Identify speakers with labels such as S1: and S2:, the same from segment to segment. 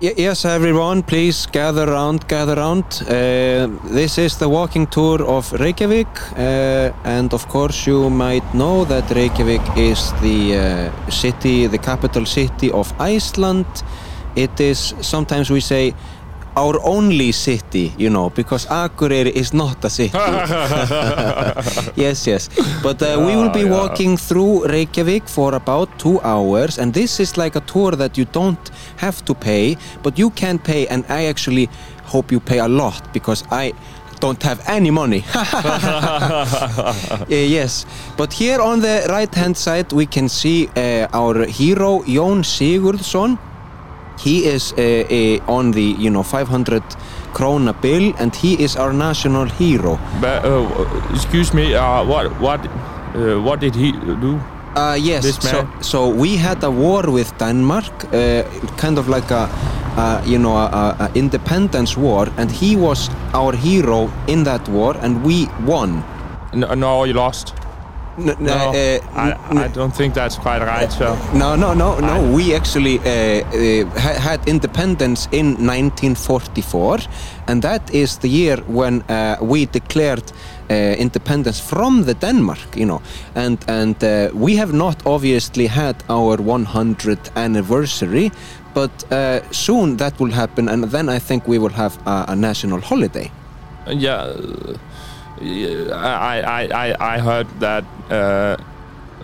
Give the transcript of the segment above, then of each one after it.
S1: Yes, everyone, please gather round, gather round. Uh, this is the walking tour of Reykjavik, uh, and of course, you might know that Reykjavik is the uh, city, the capital city of Iceland. It is sometimes we say our only city, you know, because Akureyri is not a city. yes, yes. But uh, we will be
S2: Yeah, yeah.
S1: walking through Reykjavik for about two hours, and this is like a tour that you don't have to pay, but you can pay, and I actually hope you pay a lot because I don't have any money. Uh, yes, but here on the right hand side we can see uh, our hero Jón Sigurðsson. He is uh, uh, on the you know 500 krona bill and he is our national hero.
S2: But, uh, excuse me, uh, what what uh, what did he do?
S1: Uh, yes, so, so we had a war with Denmark, uh, kind of like a, uh, you know, a, a- a independence war, and he was our hero in that war, and we won.
S2: No, no you lost.
S1: N- n-
S2: No,
S1: uh,
S2: I,
S1: n-
S2: I don't think that's quite right. So.
S1: No, no, no, no.
S2: I-
S1: We actually uh, uh, ha- had independence in 1944, and that is the year when uh, we declared uh, independence from the Denmark. You know, and and uh, we have not obviously had our 100th anniversary, but uh, soon that will happen, and then I think we will have a, a national holiday.
S2: Yeah, I, I, I, I heard that uh,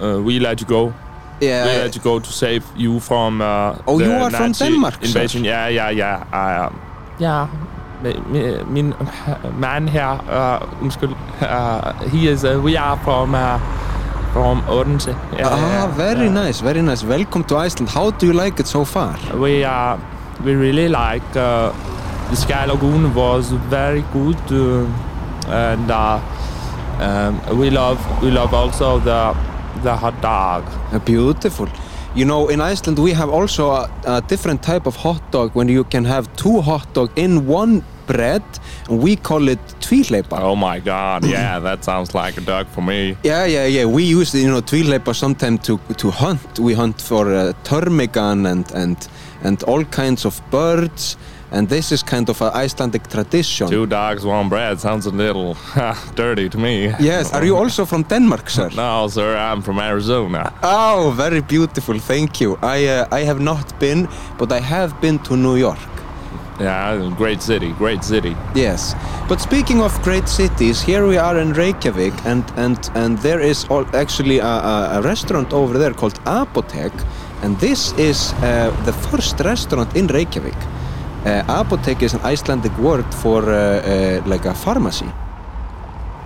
S2: uh, we let you go.
S1: Yeah.
S2: we let you go to save you from. Uh,
S1: Oh,
S2: the
S1: you are from
S2: Nazi
S1: Denmark, sir?
S2: Invasion. Yeah, yeah, yeah. I, um, ja, mi- mi- min man her, uh, undskyld, uh, he is, uh, we are from, uh, from Odense. Yeah,
S1: ah, very
S2: yeah.
S1: nice, very nice. Welcome to Iceland. How do you like it so far?
S2: We uh, we really like uh, the Sky Lagoon was very good, uh, and uh, um, we love we love also the the hot dog.
S1: Beautiful. You know, in Iceland we have also a, a different type of hot dog when you can have two hot dog in one bread. And we call it tvíhleypa.
S2: Oh my God! Yeah, that sounds like a dog for me.
S1: Yeah, yeah, yeah. We use you know tvíhleypa sometimes to to hunt. We hunt for uh, ptarmigan and and and all kinds of birds. And this is kind of an Icelandic tradition.
S2: Two dogs, one bread sounds a little dirty to me.
S1: Yes. Are you also from Denmark, sir?
S2: No, sir, I'm from Arizona.
S1: Oh, very beautiful. Thank you. I uh, I have not been, but I have been to New York.
S2: Yeah, great city, great city.
S1: Yes, but speaking of great cities, here we are in Reykjavik, and and and there is all, actually a, a, a restaurant over there called Apotek, and this is uh, the first restaurant in Reykjavik. Uh, Apotek is an Icelandic word for uh, like a pharmacy.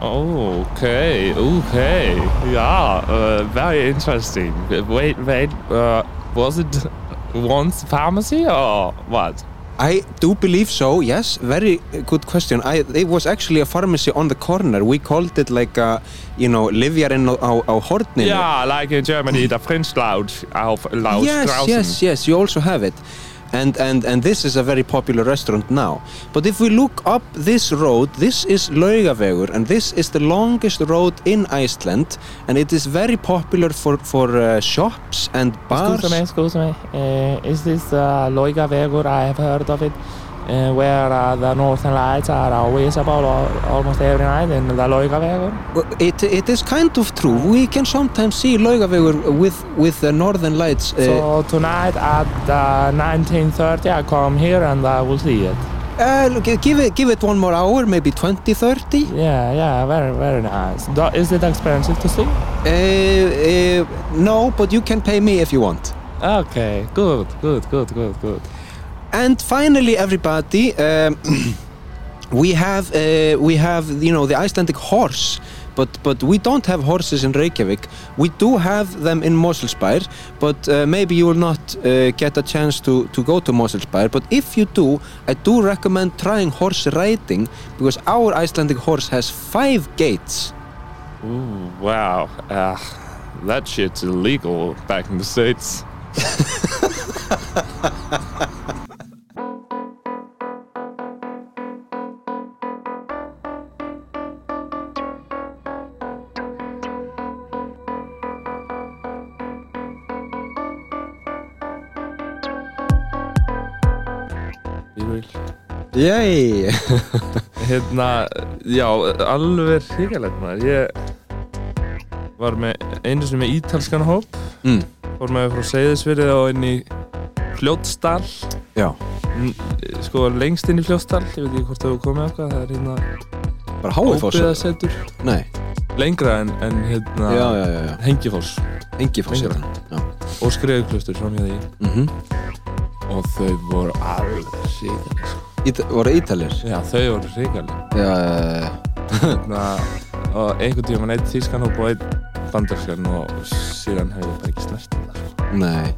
S2: Oh, okay, okay. Yeah, very interesting. Wait, wait, was it once pharmacy or what?
S1: I do believe so. Yes, very good question. I it was actually a pharmacy on the corner. We called it like a, you know, Livjarinn á, á, horninu.
S2: Yeah, like in Germany, the French loud auf Laus
S1: yes,
S2: draußen.
S1: yes, yes. You also have it, and and and this is a very popular restaurant now. But if we look up this road, this is Laugavegur, and this is the longest road in Iceland, and it is very popular for for uh, shops and bars.
S2: Excuse me, excuse me. Uh, is this uh, Loiga Vegur? I have heard of it. Uh, where uh, the northern lights are always visible al- almost every night in the Loiga Vegur.
S1: Well, It it is kind of true. We can sometimes see Laugavegur with with the northern lights. Uh,
S2: So tonight at uh, 1930 I come here and I will see it.
S1: uh, look, give it give it one more hour, maybe 20, 30.
S2: Yeah, yeah, very, very nice. Do- is it expensive to see?
S1: Uh, uh, no, but you can pay me if you want.
S2: Okay, good, good, good, good, good.
S1: And finally, everybody, um, we have uh, we have you know the Icelandic horse, but but we don't have horses in Reykjavik. We do have them in Moselsbær, but uh, maybe you will not uh, get a chance to to go to Moselsbær. But if you do, I do recommend trying horse riding because our Icelandic horse has five gates.
S2: Ooh, wow. Uh, that shit's illegal back in the States.
S1: Yey
S2: Hérna, já, alveg hrigalegt maður. Ég var með einu sem með ítalskan hóp.
S1: Mm.
S2: Fór með frá Seyðisfyrði og inn í Fljótsdal.
S1: Já,
S2: N- Sko, lengst inn í Fljótsdal. Ég veit ekki hvort það hefur komið eitthvað. Það er hérna
S1: bara
S2: óbyggðasetur.
S1: Nei,
S2: Lengra en, en hérna
S1: já, já, já, er það Já.
S2: Og Skriðuklaustur fram hjá því.
S1: Mm
S2: Og þau voru alveg hrigaleg sko.
S1: Ít, Voru ítalir?
S2: Já, þau voru hrigaleg
S1: Já, já, já,
S2: og einhvern tíma einn þýskan hóp og einn bandarskan og síðan hefur ég bara ekki snert það.
S1: Nei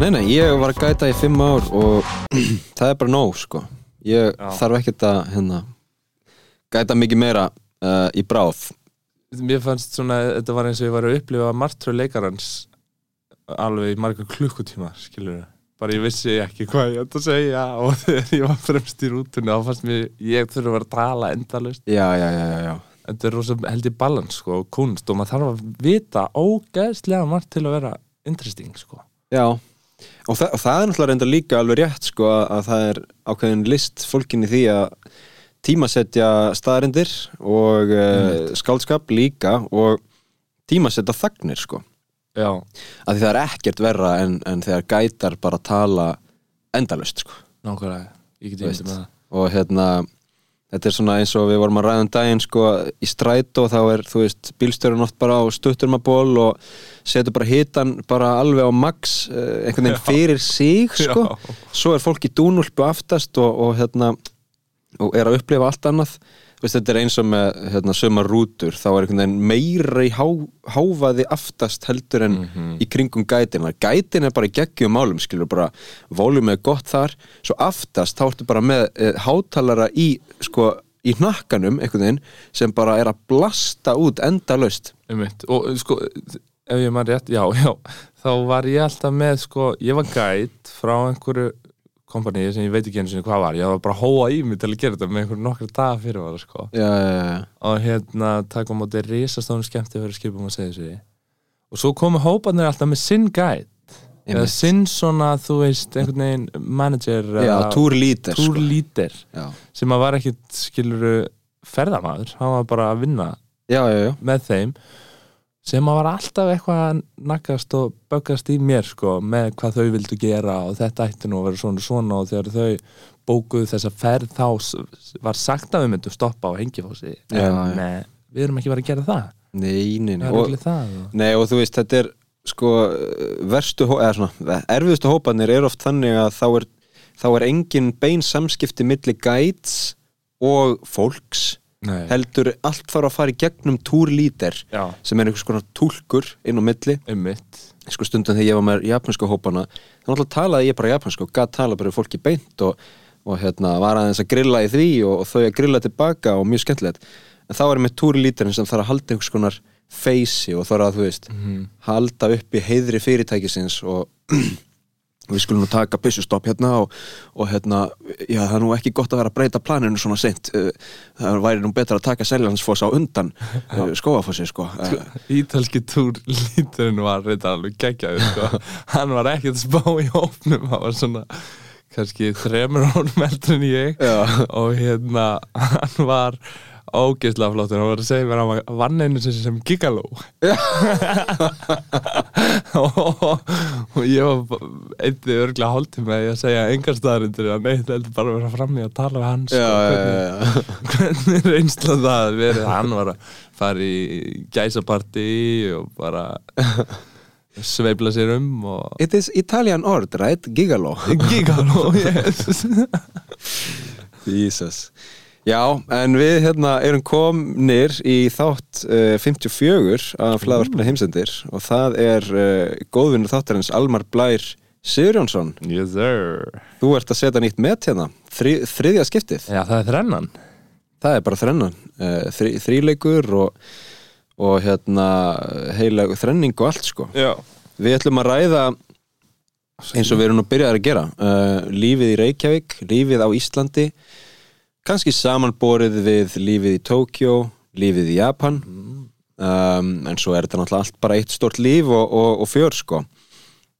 S1: Nei, nei, ég var að gæta í fimm ár og það er bara nóg, sko Ég
S2: Já.
S1: þarf ekkert að, hérna gæta mikið meira uh, í bráð
S2: Mér fannst svona, þetta var eins og ég var að upplifa martröð leikarans alveg í marga klukkutíma, skilur bara ég vissi ekki hvað ég ætti að segja og þegar ég var fremst í rútunni þá fannst mér, ég þurfa að vera að tala endalust
S1: Já, já, já, já, já.
S2: Þetta er rosa held í balans sko, kunst og maður þarf að vita ógeðslega margt til að vera interesting sko.
S1: Já, og, þa og það er náttúrulega reynda líka alveg rétt sko að, að það er ákveðin list fólkin í því að tímasetja staðarindir og uh, skáldskap líka og tímasetja þagnir sko
S2: Já,
S1: að því það er ekkert verra en, en þegar gætar bara tala endalust sko.
S2: Nákvæmlega ég get ímyndið með það.
S1: Og hérna þetta er svona eins og við vorum að ræða um daginn sko í strætó þá er þú veist bílstjórun oft bara á stutturmaból og setur bara hitan bara alveg á max eh, einhvern veginn fyrir sig sko. Svo er fólk í dúnulpu aftast og, og hérna og er að upplifa allt annað veist, þetta er eins og með hérna, sömar rútur þá er einhvern veginn meira í há, háfaði aftast heldur en í kringum gætin. Gætin er bara í geggjum málum skilur bara, volum er gott þar svo aftast þá ertu bara með e, hátalara í, sko, í hnakkanum einhvern veginn sem bara er að blasta út endalaust.
S2: Einmitt. og sko, ef ég maður rétt já, já, þá var ég alltaf með sko, ég var gæt frá einhverju kompaníi sem ég veit ekki einu sinni hvað var. Ég var bara að hóa í mig til að gera þetta með einhverju nokkru daga fyrir var sko.
S1: já, já, já,
S2: og hérna taka á móti risastónum skemmti fyrir skipum að segja sig og svo komu hópanir alltaf með sinn gæt eða sinn svona, þú veist, einhvern veginn manager
S1: túrlítir sko.
S2: sem að var ekkit skiluru ferðamaður, hann var bara að vinna með þeim sem að var alltaf eitthvað að nakast og böggast í mér sko með hvað þau vildu gera og þetta ætti nú að vera svona svona og þegar þau bókuðu þessa ferð þá var sagt að við myndum stoppa á hengifósi en
S1: já.
S2: eh, við erum ekki verið að gera það
S1: nei, nei, nei. Og,
S2: það og...
S1: nei og þú veist, þetta er sko, verstu, eða svona erfiðustu hópanir er oft þannig að þá er, þá er engin bein samskipti milli gæts og fólks
S2: Nei.
S1: heldur allt þarf að fara í gegnum túrlítir
S2: Já,
S1: sem er einhvers konar túlkur inn á milli. Sko stundum þegar ég var með japansku hópana þá náttúrulega talaði ég bara japansku og gæt tala bara fólki beint og, og hérna var aðeins að grilla í því og, og þau að grilla tilbaka og mjög skemmtilegt. En þá er með túrlítirinn sem þarf að halda einhvers konar feysi og þarf að þú veist halda upp í heiðri fyrirtækisins og við skulum nú taka byssustopp hérna og, og hérna, já það er nú ekki gott að vera að breyta planinu svona seint Uh, það væri nú betra að taka seljansfoss á undan uh, skóafossi sko uh,
S2: Ítalski túr líturinn var reynda alveg geggjaður sko. hann var ekkert spá í hópnum hann var svona kannski þremur árum eldri en ég
S1: Já.
S2: og hérna hann var ógeðslega flottur. Hann var að segja mér að hann vann einu sem, sem gigaló og, og ég var eitthvað örglega að ég að segja engar staðarindur að neitt heldur bara að vera fram í að tala við hans
S1: já,
S2: og
S1: já,
S2: hvernig,
S1: já, já.
S2: hvernig reynsla það að verið. Hann var að fara í gæsapartí og bara sveifla sér um og
S1: It is Italian ord, right? Gigalo
S2: gigaló, yes.
S1: Jesus Já, en við hérna erum komnir í þátt uh, 54 af hlaðvarpina heimsendir og það er uh, góðvinnur þáttarins Almar Blær Sigurjónsson.
S2: Yes sir.
S1: Þú ert að setja nýtt met hérna, þri, þriðja skiptið.
S2: Já það er þrennan.
S1: Það er bara þrennan, uh, þri, þríleikur og, og hérna heila þrenning og allt sko.
S2: Já.
S1: Við ætlum að ræða eins og við erum nú byrjaðar að gera lífið í Reykjavík, lífið á Íslandi kannski samanborið við lífið í Tókjó lífið í Japan. Um, en svo er þetta náttúrulega allt bara eitt stort líf og, og, og fjör sko.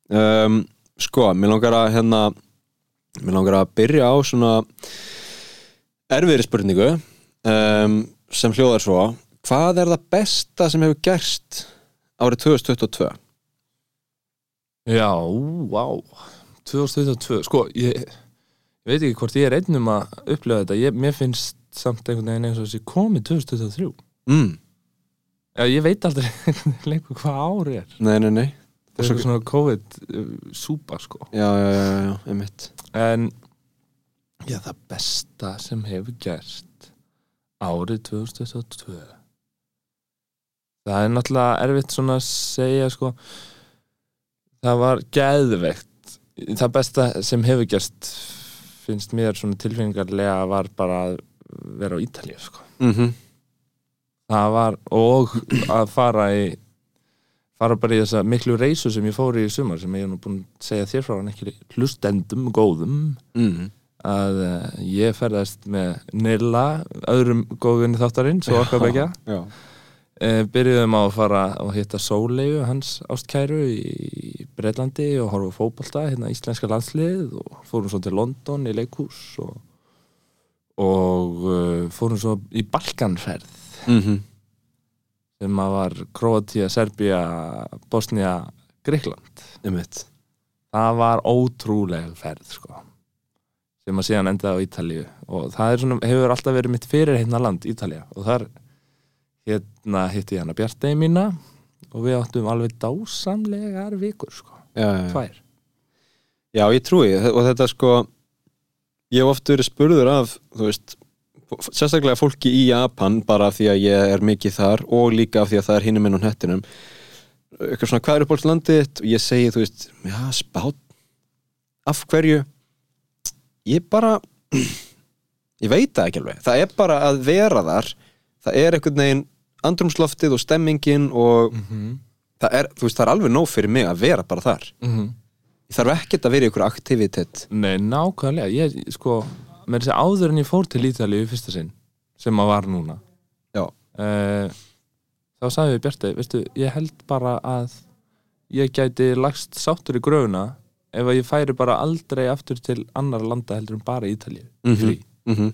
S1: Um, sko, mér langar að hérna Mér langar að byrja á svona erfiðri spurningu um, sem hljóðar svo Hvað er það besta sem hefur gerst árið 2022?
S2: Já, vá. 2022, sko ég, ég veit ekki hvort ég er einn um að upplega þetta, ég, mér finnst samt einhvern veginn eins og þessi komið 2023
S1: Mm.
S2: Já, ég veit aldrei lengur hvað ári er.
S1: Nei, nei, nei.
S2: Það er eitthvað svona COVID-súpa, sko.
S1: Já, já, já, já, já, einmitt.
S2: En já, það besta sem hefur gerst árið 2022 Það er náttúrulega erfitt svona að segja sko. Það var geðveikt. Það besta sem hefur gerst finnst mér svona tilfinningarlega var bara að vera á Ítalíu sko.
S1: Mm
S2: það var og að fara í fara bara í þessa miklu reysu sem ég fór í sumar sem ég er nú búin að segja þér frá hann ekki hlustendum góðum.
S1: Mm.
S2: að uh, ég ferðast með Nilla, öðrum góðunni þáttarinn, svo okkar begja
S1: Já,
S2: uh, byrjuðum á að fara og hitta Sólegu, hans ástkæru í Breitlandi og horfa á fótbolta hérna íslenska landslið og fórum svo til London í leikhús og, og uh, fórum svo í Balkanferð.
S1: Mm
S2: sem að var Kroatia, Serbia, Bosnia, Greikland
S1: einmitt.
S2: Það var ótrúlega ferð sko sem að síðan endaði á Ítalíu. Og það er svona, hefur alltaf verið mitt fyrir hérna land, Ítalía. Og þar hérna hitti ég hana Bjartegi mína og við áttum alveg dásamlegar vikur sko,
S1: Já,
S2: tvær.
S1: Já, ég trúi og þetta sko ég hef oft verið spurður af þú veist, sérstaklega fólki í Japan bara því að ég er mikið þar og líka af því að það er hinum minn og hettinum eitthvað svona, hvað er upp á landið þitt? og ég segi, þú veist, já, spát af hverju? Ég bara ég veit það ekki alveg, það er bara að vera þar það er einhvern veginn andrumsloftið og stemmingin og
S2: mm -hmm.
S1: það er, þú veist, það er alveg nóg fyrir mig að vera bara þar ég þarf ekkert að vera í einhver aktivitet
S2: Nei, nákvæmlega, ég sko með þessi áður en ég fór til Ítalíu í fyrsta sinn, sem að var núna
S1: Já.
S2: Eh, þá sagði við Bjarti, veistu, ég held bara að ég gæti lagst sáttur í gröfuna ef að ég færi bara aldrei aftur til annar landa heldur en bara
S1: Mhm.
S2: frí.
S1: mm -hmm.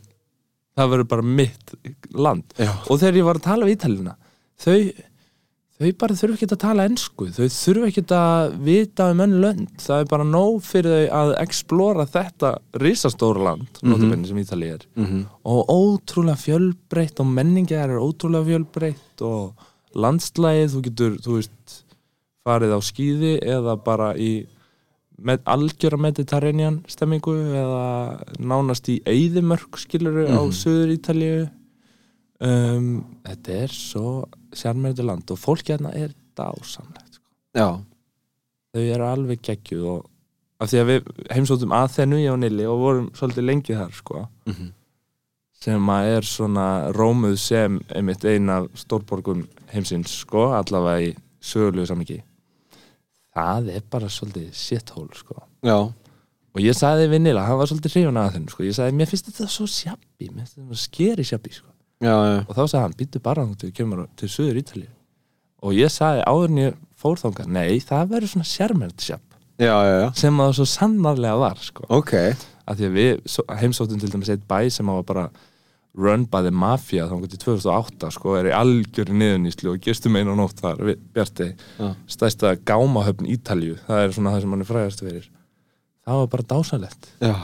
S2: Það verður bara mitt land.
S1: Já,
S2: og þegar ég var að tala við Ítalíuna þau, þau bara þurfa ekki að tala ensku, þau þurfa ekki að vita um önn lönd, það er bara nóg fyrir þau að explora þetta risastóra land,
S1: Mhm.
S2: notabenni sem Ítalíu er.
S1: Mm
S2: og ótrúlega fjölbreytt og menningar er ótrúlega fjölbreytt og landslægið, þú getur þú veist, farið á skýði eða bara í með algjöra mediterranean stemmingu eða nánast í eyðimörk skiluru á
S1: Mhm.
S2: söður Ítalíu um, þetta er svo sjarmerandi land og fólk hérna er dásamlegt sko.
S1: já,
S2: þau eru alveg geggjuð og af því að við heimsóttum að þennu ég og Nili og vorum svolítið lengi þar sko
S1: mm
S2: sem að er svona rómuð sem einmitt ein af stórborgum heimsins sko, allavega í sögulegu samingi það er bara svolítið shithole sko.
S1: Já,
S2: og ég sagði við Nila, hann var svolítið hrifun að þennu sko, ég sagði, mér finnst þetta svo sjabbi mér finnst þetta skeri sjabbi sko.
S1: Já, já.
S2: og þá sagði hann, býttu bara þannig til við kemur til söður Ítalíu. Og ég sagði áður en ég fór þangað, nei, það verður svona sjarmert sjabb. Sem að það svo sannarlega var sko.
S1: Ok.
S2: Að því að við heimsóttum til dæmis eitt bæ sem var bara run by the mafia þá til 2008 sko er í algjör niðurníslu og gistum einu og nótt þar við Bjarti,
S1: Já.
S2: stæsta gámahöfn Ítalju, það er svona það sem hann er frægast fyrir. Það var bara dásalett
S1: já,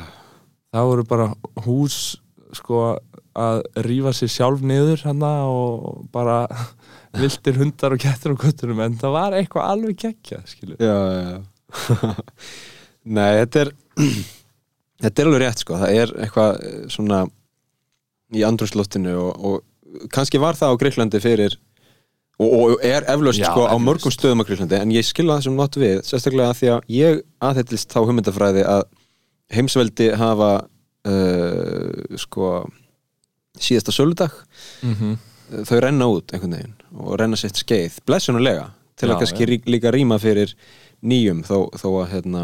S2: það voru bara hús sko að rífa sér sjálf niður hana og bara viltir hundar og kettur og kötturum en það var eitthvað alveg gekkja skilur.
S1: Já, já, já. nei, þetta er þetta er alveg rétt sko. Það er eitthvað eh, svona í andrúnsloftinu og, og kannski var það á Greiklandi fyrir og, og er eflaust sko á mörgum stöðum á Greiklandi en ég skilja það sem nátt við sérstaklega að því að ég aðheitist þá hugmyndafræði að heimsveldi hafa uh, sko síðasta söludag
S2: mm -hmm.
S1: þau renna út einhvern veginn og renna sitt skeið blessunulega til að
S2: Já,
S1: kannski
S2: já.
S1: líka rýma fyrir nýjum þó, þó að hérna,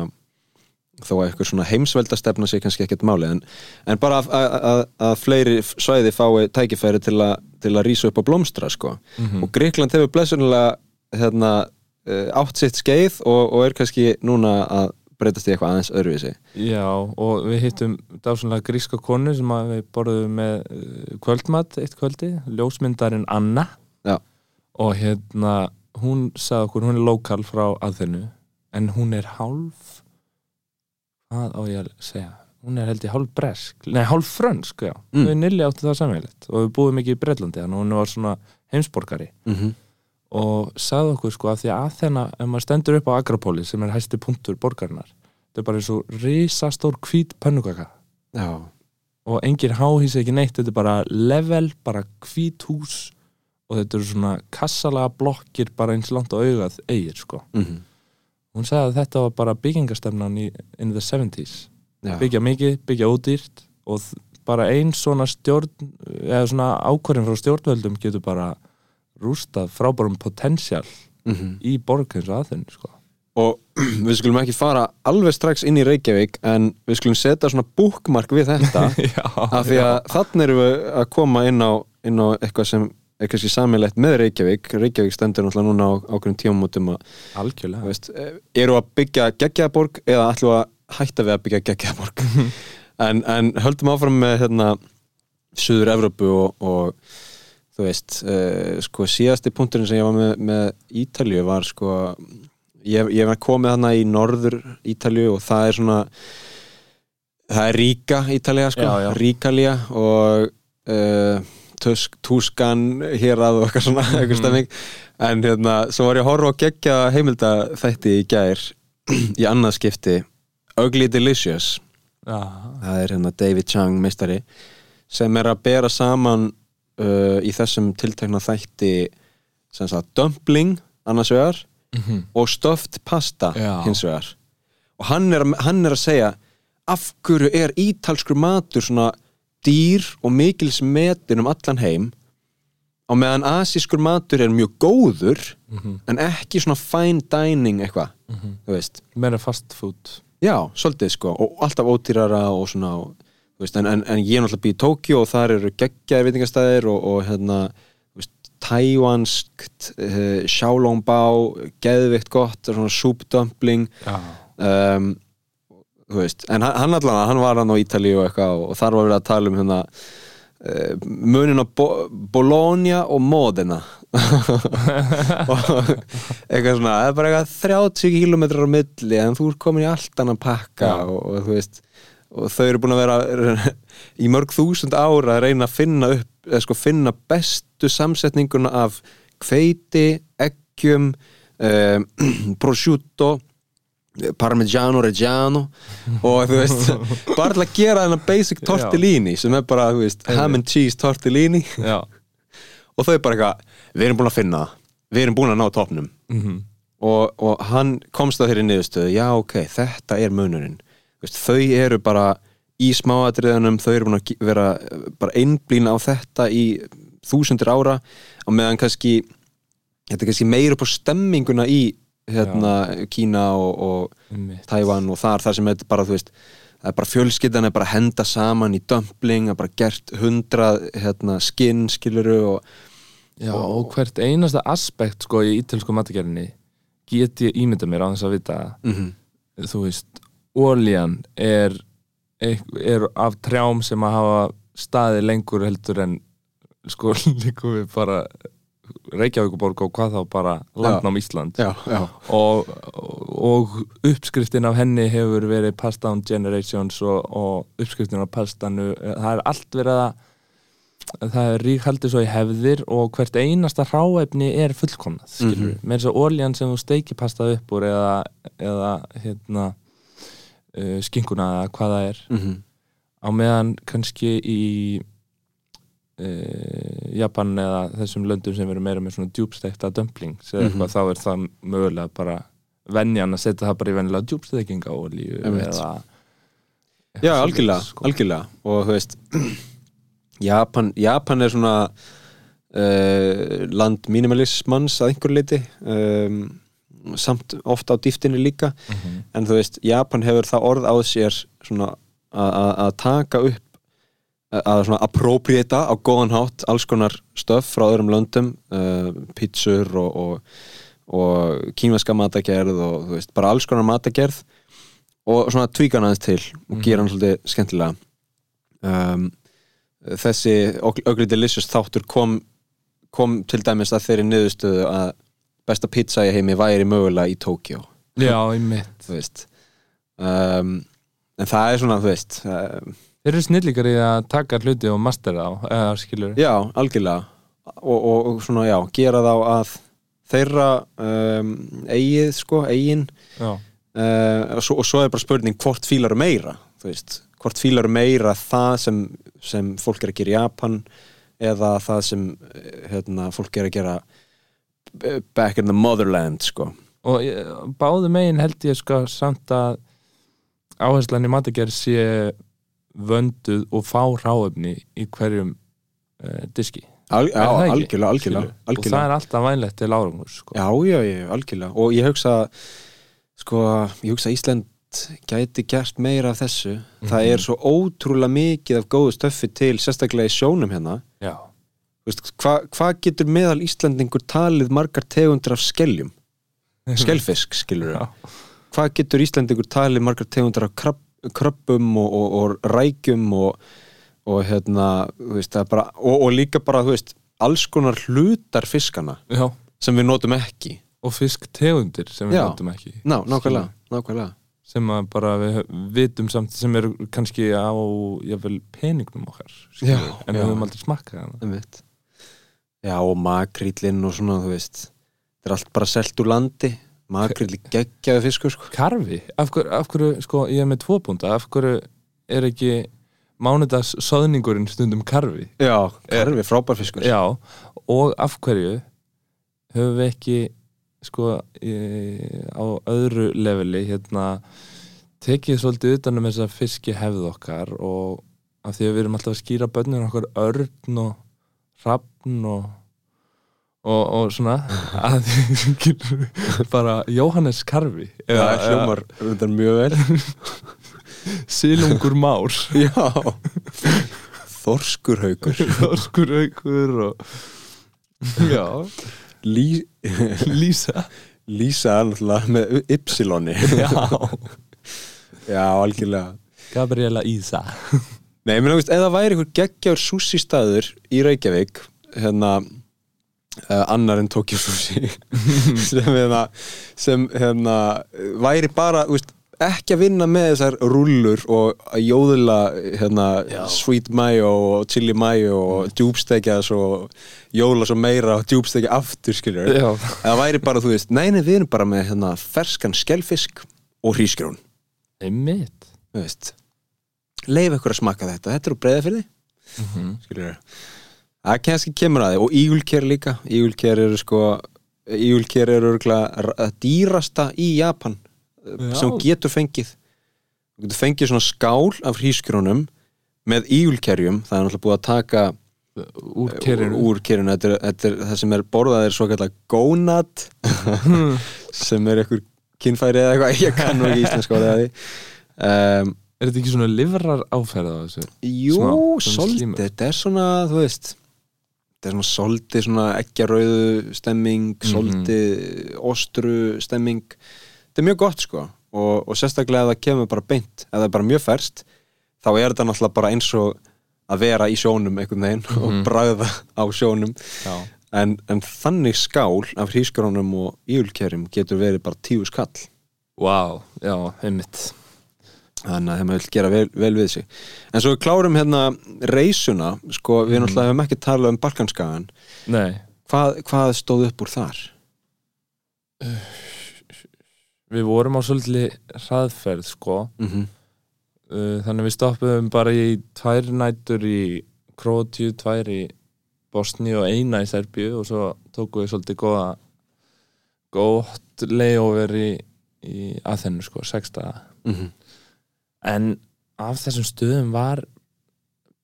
S1: þó að eitthvað svona heimsveldastefna sé kannski ekkert máli en, en bara að, fleiri svæði fái tækifæri til, a, til að rýsa upp á blómstra sko.
S2: Mhm.
S1: og Gríkland hefur blessunulega hérna, eh, átt sitt skeið og, og er kannski núna að breytast í eitthvað aðeins öðruvísi
S2: Já, og við hittum dásanlega gríska konu sem við borðum með uh, kvöldmat eitt kvöldi, ljósmyndarinn Anna
S1: Já.
S2: og hérna hún sagði okkur, hún er lokal frá aðþennu en hún er hálf hvað á ég að segja? Hún er held ég hálf bresk, nei hálf frönsk já,
S1: Mm.
S2: við Nilli áttu það samvegilegt og við búum ekki í Breitlandi þannig að hún var svona heimsborgari.
S1: Mm -hmm.
S2: og sagði okkur sko að því að Aþena ef maður stendur upp á Agropoli sem er hæsti punktur borgarinnar þetta er bara eins og risastór hvít pönnukaka
S1: Já,
S2: og engin háhísi ekki neitt þetta er bara level, bara hvít hús. Og þetta eru svona kassalaga blokkir bara eins langt á augað eigir sko.
S1: mm
S2: hún sagði að þetta var bara byggingastemnan í in the 70s
S1: já.
S2: byggja mikið, byggja ódýrt og bara ein svona stjórn eða svona ákvörðin frá stjórnvöldum getur bara rústað frábærum potential
S1: Mm
S2: í borg eins og aðeins sko.
S1: og við skulum ekki fara alveg strax inn í Reykjavík en við skulum setja svona búkmark við þetta
S2: já,
S1: af því að þannig erum við að koma inn á, inn á eitthvað sem er kannski samilegt með Reykjavík. Reykjavík stendur náttúrulega núna á að, þú
S2: algjörlega
S1: veist, eh, eru að byggja geggjaðborg eða ætlum við að hætta við að byggja geggjaðborg en, en höldum áfram með hérna Suður Evrópu og, og þú veist, uh, sko síðasti punkturinn sem ég var með, með Ítalju var sko ég, ég var komið hana í norður Ítalju og það er svona það er ríka Ítalja sko, ríkalía og uh, tusk, túskan hér að og eitthvað svona eitthvað stemming. En hérna, svo var ég að horfa og gegja heimilda þætti í gær í annað skipti Ugly Delicious.
S2: Já,
S1: það er hérna David Chang meistari sem er að bera saman uh, í þessum tiltekna þætti sem sagt dumpling annars vegar
S2: Mhm.
S1: og stuffed pasta
S2: Já.
S1: hins vegar. Og hann er, hann er að segja af hverju er ítalskur matur svona dýr og mikils metin um allan heim á meðan asískur matur er mjög góður
S2: Mhm.
S1: en ekki svona fine dining eitthvað,
S2: Mhm.
S1: þú veist
S2: meira fast food
S1: Já, svolítið sko og alltaf ódýrara og svona og, þú veist, en, en, en ég er náttúrulega býð í Tókjó og þar eru geggjaðir veitingastæðir og, og hérna tævanskt uh, sjálóngbá geðvikt gott, svona súpdumpling
S2: já,
S1: um, þú veist, en hann, allan hann var hann á Ítali og eitthvað og, þar var við að tala um hérna uh, munin á Bo Bologna og Modena. Og eitthvað svona, það er bara eitthvað 30 kilometrar á milli en þú ert komin í allt annan pakka og, og þú veist og þau eru búin að vera í mörg þúsund ára að reyna að finna upp eða sko finna bestu samsetninguna af hveiti, eggjum um, prosciutto parmigiano reggiano og þú veist, bara til að gera þennan basic tortellini sem er bara, þú veist, ham and cheese tortellini. Og þau bara eitthvað, við erum búin að finna við erum búin að ná topnum
S2: Mhm.
S1: og, og hann komst að þeirri niðurstöðu já ok, þetta er munurinn. Veist, þau eru bara í smáatriðunum, þau eru búin að vera eh, bara einblína á þetta í þúsundir ára. Og meðan kannski þetta er kannski meira upp á stemminguna í hérna, Kína og, og. Tævan og þar, þar sem þetta bara, þú veist það er bara fjölskyldan er bara að henda saman í dumpling, það er bara gert hundrað hérna, skinn, skiluru og
S2: Já, og hvert einasta aspekt sko í ítölsku matagerðinni get ég ímynda mér á þess að vita.
S1: Mm
S2: þú veist, ólían er, er af trjám sem að hafa staði lengur heldur en sko líku við bara Reykjavíkuborg og hvað þá bara landnám Ísland.
S1: Já, já,
S2: og, og uppskriftin af henni hefur verið passed down generations og, og uppskriftin af pastanu það er allt verið að það er ríkhaldi svo í hefðir og hvert einasta ráefni er fullkomnað skilur við, með þess að óljan sem þú steiki pastað upp úr eða, eða hérna uh, skinkuna eða hvað það er.
S1: Mm
S2: á meðan kannski í uh, Japan eða þessum löndum sem eru meira með svona djúbstekta dumplings eða
S1: Mhm.
S2: eitthvað þá er það mögulega bara venjan að setja það bara í venjulega djúbstekinga olíu
S1: Einmitt.
S2: eða
S1: Já, algjörlega,
S2: sko.
S1: algjörlega og þú veist Japan, Japan er svona uh, land minimalismans að einhver leiti um, samt ofta á dýftinni líka
S2: Mhm.
S1: en þú veist, Japan hefur það orð á sér svona að taka upp að- svona appropriata á góðan hátt alls konar stöf frá öðrum löndum uh, pizzur og, og, og kínveska matagerð og þú veist, bara alls konar matagerð og svona tvíkan aðeins til og
S2: Mhm.
S1: gera hann svolítið skemmtilega. Um, þessi Ugly Delicious þáttur kom kom til dæmis að þeirri niðurstöðu að besta pizza í heimi væri mögulega í Tókjó
S2: Já, í mitt
S1: um, en það er svona, þú veist um,
S2: Þeir eru snillikar í að taka hluti og mastera á, eða skilur
S1: já, algjörlega. Og, og, og svona, já, gera þá að þeirra um, eigið, sko, eigin. Uh, og, svo, og svo er bara spurning hvort fílar meira, þú veist. Hvort fílar meira það sem, sem fólk er að gera í Japan eða það sem eh, hérna, fólk er að gera eh, back in the motherland, sko.
S2: Og báðu megin held ég sko samt að áherslan í matagerð sé vönduð og fá ráöfni í hverjum uh, diski
S1: Al, já, algjörlega, algjörlega,
S2: Skilurðu? og það
S1: algjörlega.
S2: er alltaf vænlegt til árangur sko.
S1: Já, já, já, algjörlega og ég hugsa sko, ég hugsa Ísland gæti gert meira af þessu það
S2: Mhm.
S1: er svo ótrúlega mikið af góðu stöffi til, sérstaklega í sjónum hérna Hvað hva getur meðal Íslandingur talið margar tegundir af skeljum skelfisk, skilur
S2: Já.
S1: hvað getur Íslandingur talið margar tegundir af krabb, krabbum og, og, og rækjum og, og hérna veist, bara, og, og líka bara veist, alls konar hlutar fiskana
S2: Já,
S1: sem við notum ekki.
S2: Og fisktegundir sem við
S1: Já.
S2: notum ekki.
S1: Ná, nákvæmlega, nákvæmlega.
S2: Sem að bara við vitum samt sem eru kannski á jáfnvel peningnum okkar
S1: Já,
S2: en við höfum aldrei
S1: Einmitt. Já, og makrýllinn og svona, þú veist þetta er allt bara selt úr landi makrýll geggjaði fiskur, sko.
S2: Karfi, af hverju, af hverju sko, ég er með tvo búnda, af hverju er ekki mánudags soðningurinn stundum karfi?
S1: Já, karfi, frábær fiskur.
S2: Já, og af hverju höfum við ekki sko í, á öðru leveli hérna tekið svolítið utan um þessa fiski hefð okkar og af því að við erum alltaf að skýra börnum okkar örn og hrafn og og, og svona að bara Jóhannes Karfi
S1: Já, hljómar rundar mjög vel.
S2: Silungur Már.
S1: Já. Þorskurhaukur
S2: Þorskur aukur og já,
S1: Lí,
S2: Lísa.
S1: Lísa náttúrulega með ypsiloni
S2: já,
S1: Já, algjörlega.
S2: Gabriela Ísa.
S1: Nei, meina, þú veist, það væri einhver geggjaður sushi staður í Reykjavík hérna uh, annar en Tokyo Sushi. Sem hérna sem hérna væri bara, veist, ekki að vinna með þessar rúllur og að jóðla hérna
S2: Já.
S1: sweet mayo og chili mayo og djúbstekja svo jóðla svo meira og djúbstekja aftur, skilur
S2: Já,
S1: eða væri bara, þú veist, nei, nei, við erum bara með hérna ferskan skelfisk og hrísgrjón.
S2: Einmitt.
S1: Leif ykkur að smakka þetta, þetta eru breiða fyrir því
S2: mm -hmm.
S1: skilur það kannski kemur að því. Og ígulker líka. Ígulker eru sko ígulker eru örgulega dýrasta í Japan
S2: Já.
S1: sem getur fengið. Þú getur fengið svona skál af hrísgrjónum með ígulkerjum. Það er náttúrulega búið að taka
S2: Úr kerinu.
S1: úr þetta er það sem er borðað er svo kallar gónat sem er einhver kynfæri eða eitthvað. Ég kann nú ekki íslenska orðið að því. Um,
S2: Er þetta ekki svona livrar áferð á þessu?
S1: Jú, svolítið, þetta er svona, þú veist þetta er svona svolítið svona ekkjarauðu stemming,
S2: Mhm.
S1: svolítið ostru stemming. Þetta er mjög gott sko og, og sérstaklega ef það kemur bara beint ef það er bara mjög ferst þá er þetta náttúrulega bara eins og að vera í sjónum einhvern veginn og
S2: Mhm.
S1: bragða á sjónum. En, en þannig skál af hrískrónum og íulkerjum getur verið bara tíu skall.
S2: Vá, já, einmitt
S1: þannig að þeim vil gera vel, vel við sig en svo við klárum hérna reysuna sko, við
S2: Mhm.
S1: náttúrulega hefum ekki talað um Balkanskagan
S2: Nei,
S1: hvað, hvað stóð upp úr þar?
S2: við vorum á svolítið hraðferð sko
S1: Mm -hmm.
S2: Þannig við stoppuðum bara í tvær nætur í Krótíu, tvær í Bosni og eina í Serbíu og svo tókum við svolítið góða gott layover í, í Aþenu sko, sex daga
S1: Mhm.
S2: En af þessum stöðum var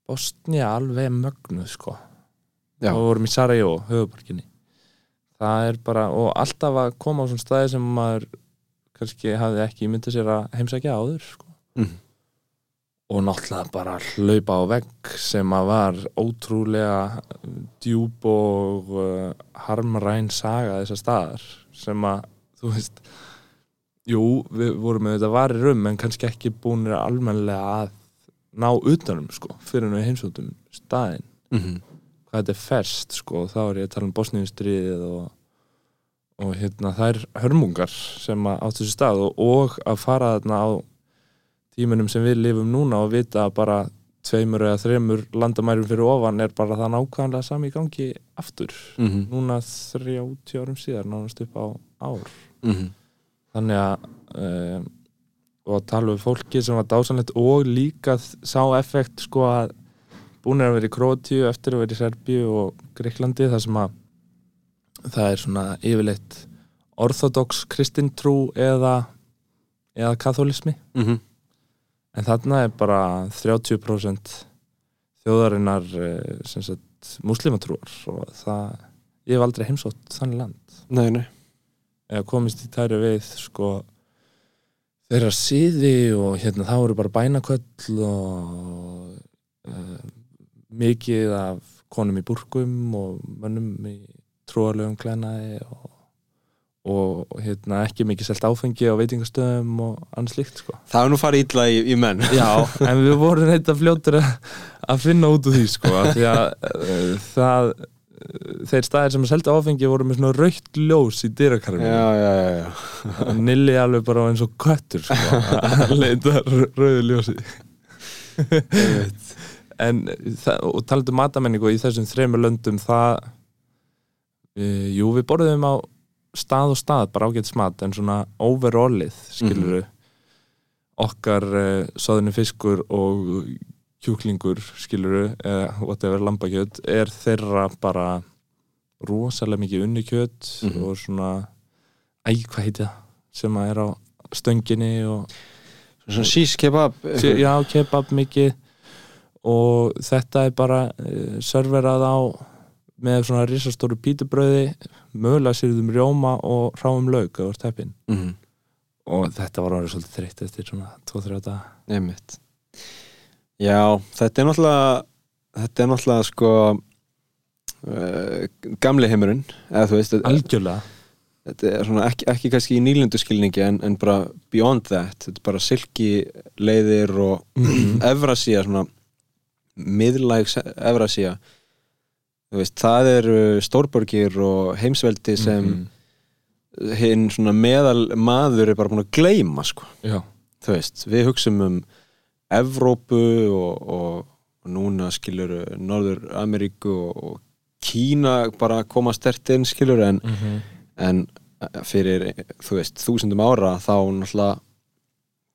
S2: Bosnia alveg mögnuð sko
S1: Já.
S2: og við vorum í Sarajevo, höfuborginni það er bara, og alltaf að koma á svona staði sem maður kannski hafði ekki myndið sér að heimsækja áður sko
S1: Mhm.
S2: og náttúrulega bara hlaupa á vegg sem að var ótrúlega djúb og uh, harmræn saga þessar staðar sem að, þú veist jú, við vorum með þetta varir um en kannski ekki búinir almennilega að ná utanum sko fyrir við heimsóttum staðinn
S1: mm -hmm.
S2: hvað þetta er ferst sko þá er ég að tala um Bosníustriðið og, og hérna þær hörmungar sem að áttu þessu stað og, og að fara þarna á tímunum sem við lifum núna og vita að bara tveimur eða þreimur landamærum fyrir ofan er bara það nákvæmlega sami í gangi aftur
S1: Mm -hmm.
S2: núna 30 árum síðar nánast upp á ár
S1: Mhm.
S2: Þannig að um, og að tala um fólki sem var dásanlegt og líka sá effekt sko að búin er að vera í Krótíu eftir að vera í Serbíu og Greiklandi þar sem að það er svona yfirleitt orthodox kristintrú eða eða katholismi
S1: Mhm.
S2: en þarna er bara 30% þjóðarinnar eh, sem sagt muslimatrúar og það, ég hef aldrei heimsótt þannig land.
S1: Nei, nei
S2: eða komist í tæri við sko þeirra síði og hérna þá eru bara bænaköll og uh, mikið af konum í burkum og mönnum í trúarlegum klænaði og, og hérna ekki mikið selt áfengi á veitingastöðum og annars líkt sko.
S1: Það er nú farið illa í, í menn.
S2: Já, en við vorum eitthvað fljótur að, finna út úr því sko því að uh, það þeir staðir sem að selta áfengi voru með svona raukt ljós í
S1: já.
S2: Nilli alveg bara eins og köttur sko, að leita rauðu ljósi. En og talandi um matamenningu í þessum þremur löndum það e, jú við borðum á stað og stað bara ágætt mat en svona overallið skilur
S1: Mhm.
S2: okkar e, soðinu fiskur og kjúklingur skilur eða whatever lambakjöt er þeirra bara rosalega mikið unnukjöt
S1: Mhm.
S2: og svona æg hvað heiti það sem að er á stönginni og
S1: Svona sís kebab
S2: Sí, já, kebab mikið og þetta er bara uh, serverað á með svona risastóru pítubröði mögulega sýrðum rjóma og ráum lauk á teppin
S1: Mhm.
S2: og þetta var orðið svolítið þreytt eftir svona 2-3 daga
S1: Einmitt. Já, þetta er náttúrulega þetta er náttúrulega sko uh, gamli heimurinn eða þú veist,
S2: algjörlega
S1: þetta er svona ekki, ekki kannski í nýlendu skilningi en, en bara beyond that þetta er bara silki leiðir og
S2: Mhm.
S1: Evrasía svona miðlæg Evrasía þú veist, það eru stórborgir og heimsveldi sem
S2: Mhm.
S1: hinn svona meðal maður er bara búin að gleyma sko
S2: Já,
S1: þú veist, við hugsum um Evrópu og, og, núna skilur Norður Ameríku og, og Kína bara koma stert inn skilur en,
S2: Mhm.
S1: en fyrir, þú veist, þúsundum ára þá náttúrulega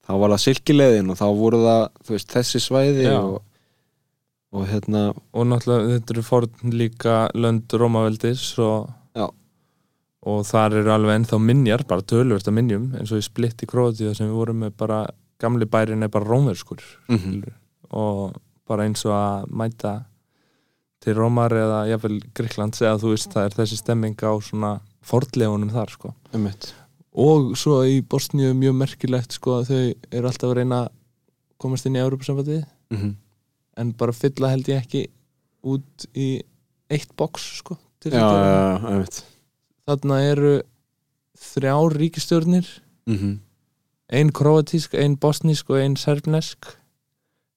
S1: þá var það silkileiðin og þá voru það veist, þessi svæði og, og hérna
S2: og náttúrulega þetta eru forn líka lönd Rómaveldis og,
S1: Já.
S2: og þar eru alveg ennþá minjar, bara tölvört að minjum eins og í splitt í Króatíða sem við vorum með bara gamli bærin er bara rómverskur
S1: mm
S2: skilur. og bara eins og að mæta til Rómar eða jafnvel Gríklands eða þú veist það er þessi stemming á svona fordlegunum þar sko.
S1: Einmitt.
S2: og svo í Bosníu mjög merkilegt sko að þau eru alltaf að reyna að komast inn í Európa-sambandið
S1: Mm
S2: en bara fylla held ég ekki út í eitt box sko
S1: Já,
S2: að
S1: já, já, einmitt.
S2: Þarna eru þrjár ríkistjórnir
S1: mm
S2: ein kroatísk, ein bosnísk og ein serbnesk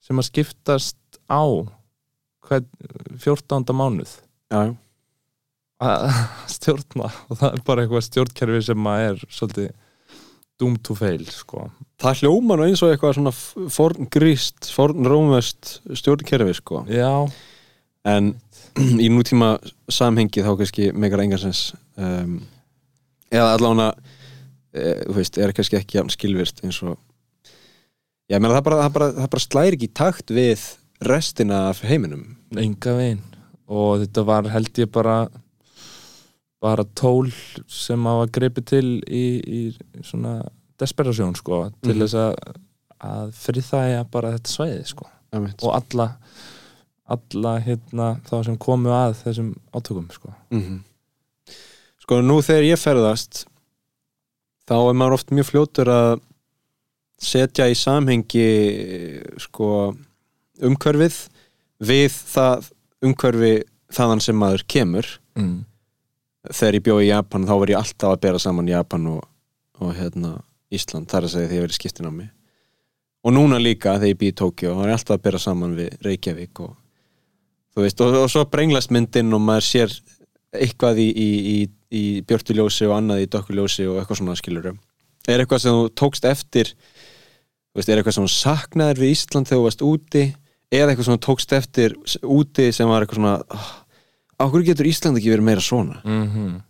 S2: sem að skiptast á hvern 14. mánuð
S1: Já,
S2: að stjórna og það er bara eitthvað stjórnkerfi sem að er svolítið doom to fail sko.
S1: það hljóma nú eins og eitthvað svona forn gríst, forn rómvest stjórnkerfi sko
S2: já,
S1: en í nútíma samhengi þá kannski megar engansens um, eða allavega þú veist, er kannski ekki jafn skilvirt eins og ég meina það bara, það bara, það bara slæri ekki takt við restina af heiminum.
S2: Enga veginn. Og þetta var held ég bara bara tól sem að greipi til í, í svona desperasjón sko til
S1: Mhm.
S2: þess að, að friðþæja bara þetta svæði sko. Og alla alla hérna þá sem komu að þessum átökum sko.
S1: Mm sko nú þegar ég ferðast þá er maður oft mjög fljótur að setja í samhengi sko umhverfið við það umhverfi þaðan sem maður kemur
S2: mm.
S1: þegar ég bjóði í Japan þá var ég alltaf að bera saman Japan og, og hérna Ísland, þar að segja því að ég verið skiptin á mig og núna líka þegar ég bý í Tókjó þá er ég alltaf að byrja saman við Reykjavík og þú veist, og, og svo brenglast myndin og maður sér eitthvað í, í, í, í björtuljósi og annað í dökkuljósi og eitthvað svona skilur er eitthvað sem þú tókst eftir þú veist, er eitthvað sem þú saknaðir við Ísland þegar þú varst úti? Eða eitthvað sem þú tókst eftir úti sem var eitthvað svona ah, á hverju getur Ísland ekki verið meira svona?
S2: Mm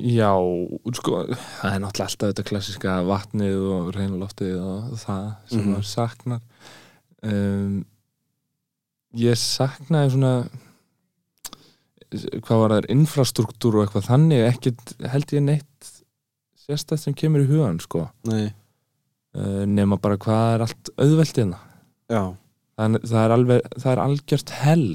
S2: Já, sko, það er náttúrulega alltaf þetta klassiska vatnið og reynuloftið og það sem
S1: Mhm.
S2: maður saknar. Um, Ég saknaði svona hvað var það, infrastruktúr og eitthvað þannig, ekkert held ég neitt sérstætt sem kemur í hugan sko,
S1: Nei,
S2: uh, nema bara hvað er allt auðveldina
S1: já,
S2: það, það er alveg, það er algjört hell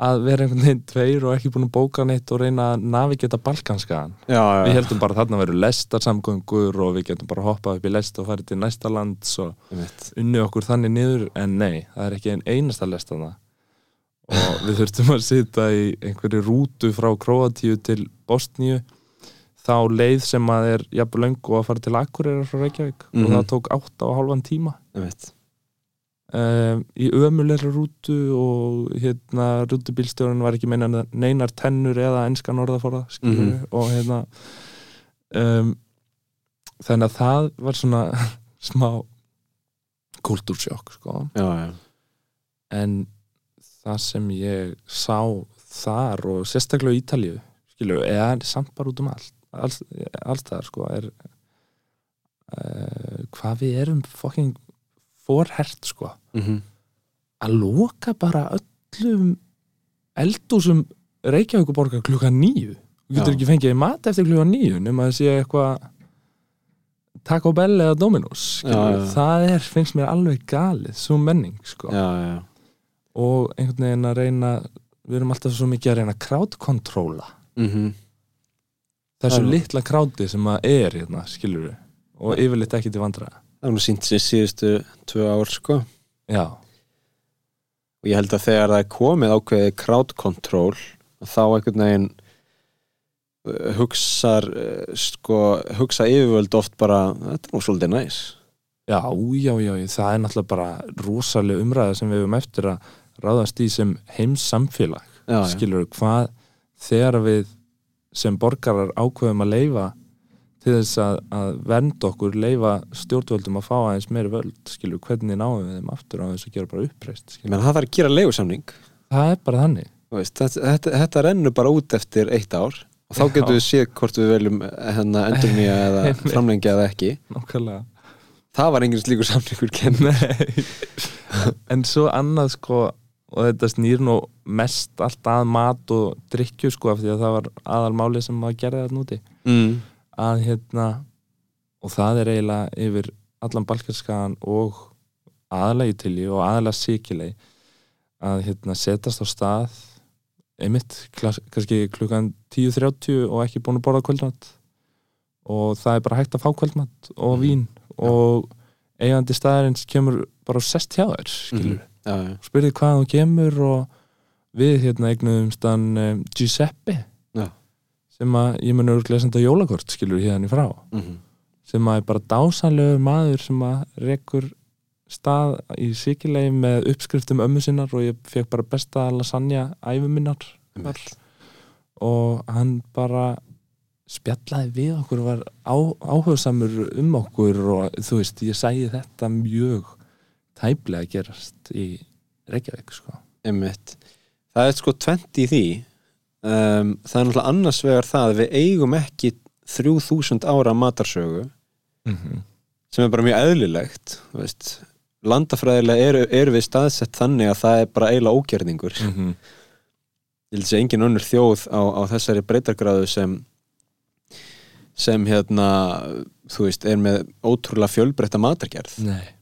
S2: að vera einhvern veginn tveir og ekki búin að bóka neitt og reyna að navigeta balkanskaðan við heldum bara að þarna veru lestarsamgöngur og við getum bara hoppað upp í lest og farið til næsta lands og unni okkur þannig niður en nei, það er ekki einn einasta lest þarna og við þurftum að sitja í einhverju rútu frá Króatíu til Bosníu þá leið sem að er jafnvel löngu að fara til Akureyrar frá Reykjavík
S1: Mhm.
S2: og það tók átta og hálfan tíma
S1: Einmitt.
S2: um, í ömulegri rútu og hérna rútubílstjórun var ekki meina neinar tennur eða enskan orðaforða skilur
S1: Mhm.
S2: og hérna um, þannig að það var svona smá kultúrsjokk sko
S1: já, já,
S2: en það sem ég sá þar og sérstaklega í Ítalíu skilur, eða samt bara út um allt alls, alls það sko er uh, hvað við erum fucking forhert sko.
S1: Mm
S2: að loka bara öllum eldúsum Reykjavíkuborgar klukkan nýju þú getur
S1: Já.
S2: ekki fengið í mat eftir klukkan nýju nema að sé eitthvað Taco Bell eða Dominos
S1: Já, já,
S2: það er, finnst mér alveg galið svo menning sko.
S1: Já.
S2: Og einhvern veginn að reyna við erum alltaf svo mikið að reyna að crowdkontróla
S1: Mm
S2: þessu
S1: Já.
S2: litla crowdi sem að er hérna, skilur við og yfirleitt ekki til vandra
S1: það er nú sínt sér síðustu tvö ár sko.
S2: Já,
S1: og ég held að þegar það er komið ákveðið crowd control þá einhvern veginn uh, hugsar uh, sko, hugsa yfirvöld oft bara þetta er nú svolítið næs.
S2: Já, já, já það er náttúrulega bara rosalega umræða sem við höfum eftir að ráðast í sem heims samfélag
S1: já,
S2: skilur við hvað þegar við sem borgarar ákveðum að leifa til þess að, að vernda okkur leifa stjórnvöldum að fá aðeins meiri völd skilur hvernig náum við þeim aftur á þess að gera bara uppreist
S1: ég menn það þarf að gera leigusamning.
S2: Það er bara þannig.
S1: Þú veist, þetta, þetta, þetta rennur bara út eftir eitt ár og þá getum við séð hvort við veljum hérna endurnýja eða
S2: Einmitt.
S1: framlengja eða ekki.
S2: Nákvæmlega.
S1: Það var engin slíkur samningur
S2: En svo annað sko og þetta snýr nú mest allt að mat og drikkju sko af því að það var aðalmáli sem maður gerði þetta núti
S1: mm.
S2: að hérna og það er eiginlega yfir allan balkarskagan og aðalegi til í og aðalega síkilegi að hérna setast á stað einmitt kannski klukkan 10.30 og ekki búin að borða kvöldmatt og það er bara hægt að fá kvöldmatt og
S1: Mhm.
S2: vín og eigandi staðarins kemur bara og sest hjá þér skilur
S1: Mhm. Já,
S2: spurði hvað þú kemur og við hérna eignum stann um, Giuseppe.
S1: Já.
S2: sem að ég mun örgulega senda jólakort skilur hérna í frá.
S1: Mm
S2: sem að er bara dásanlegur maður sem að rekur stað í sikilegi með uppskriftum ömmu sinnar og ég fekk bara besta lasagna æfi minnar. Og hann bara spjallaði við okkur og var á, áhugasamur um okkur og þú veist, ég sæði þetta mjög tæplega að gerast í Reykjavík sko.
S1: Einmitt. Það er sko 20 í því um, það er náttúrulega annars vegar það að við eigum ekki 3000 ára matarsögu
S2: mm -hmm.
S1: sem er bara mjög eðlilegt landafræðilega eru, eru við staðsett þannig að það er bara eiginlega ógerningur
S2: Mm -hmm.
S1: ég að sé engin önnur þjóð á, á þessari breytargráðu sem sem hérna þú veist, er með ótrúlega fjölbreytta matargerð
S2: Nei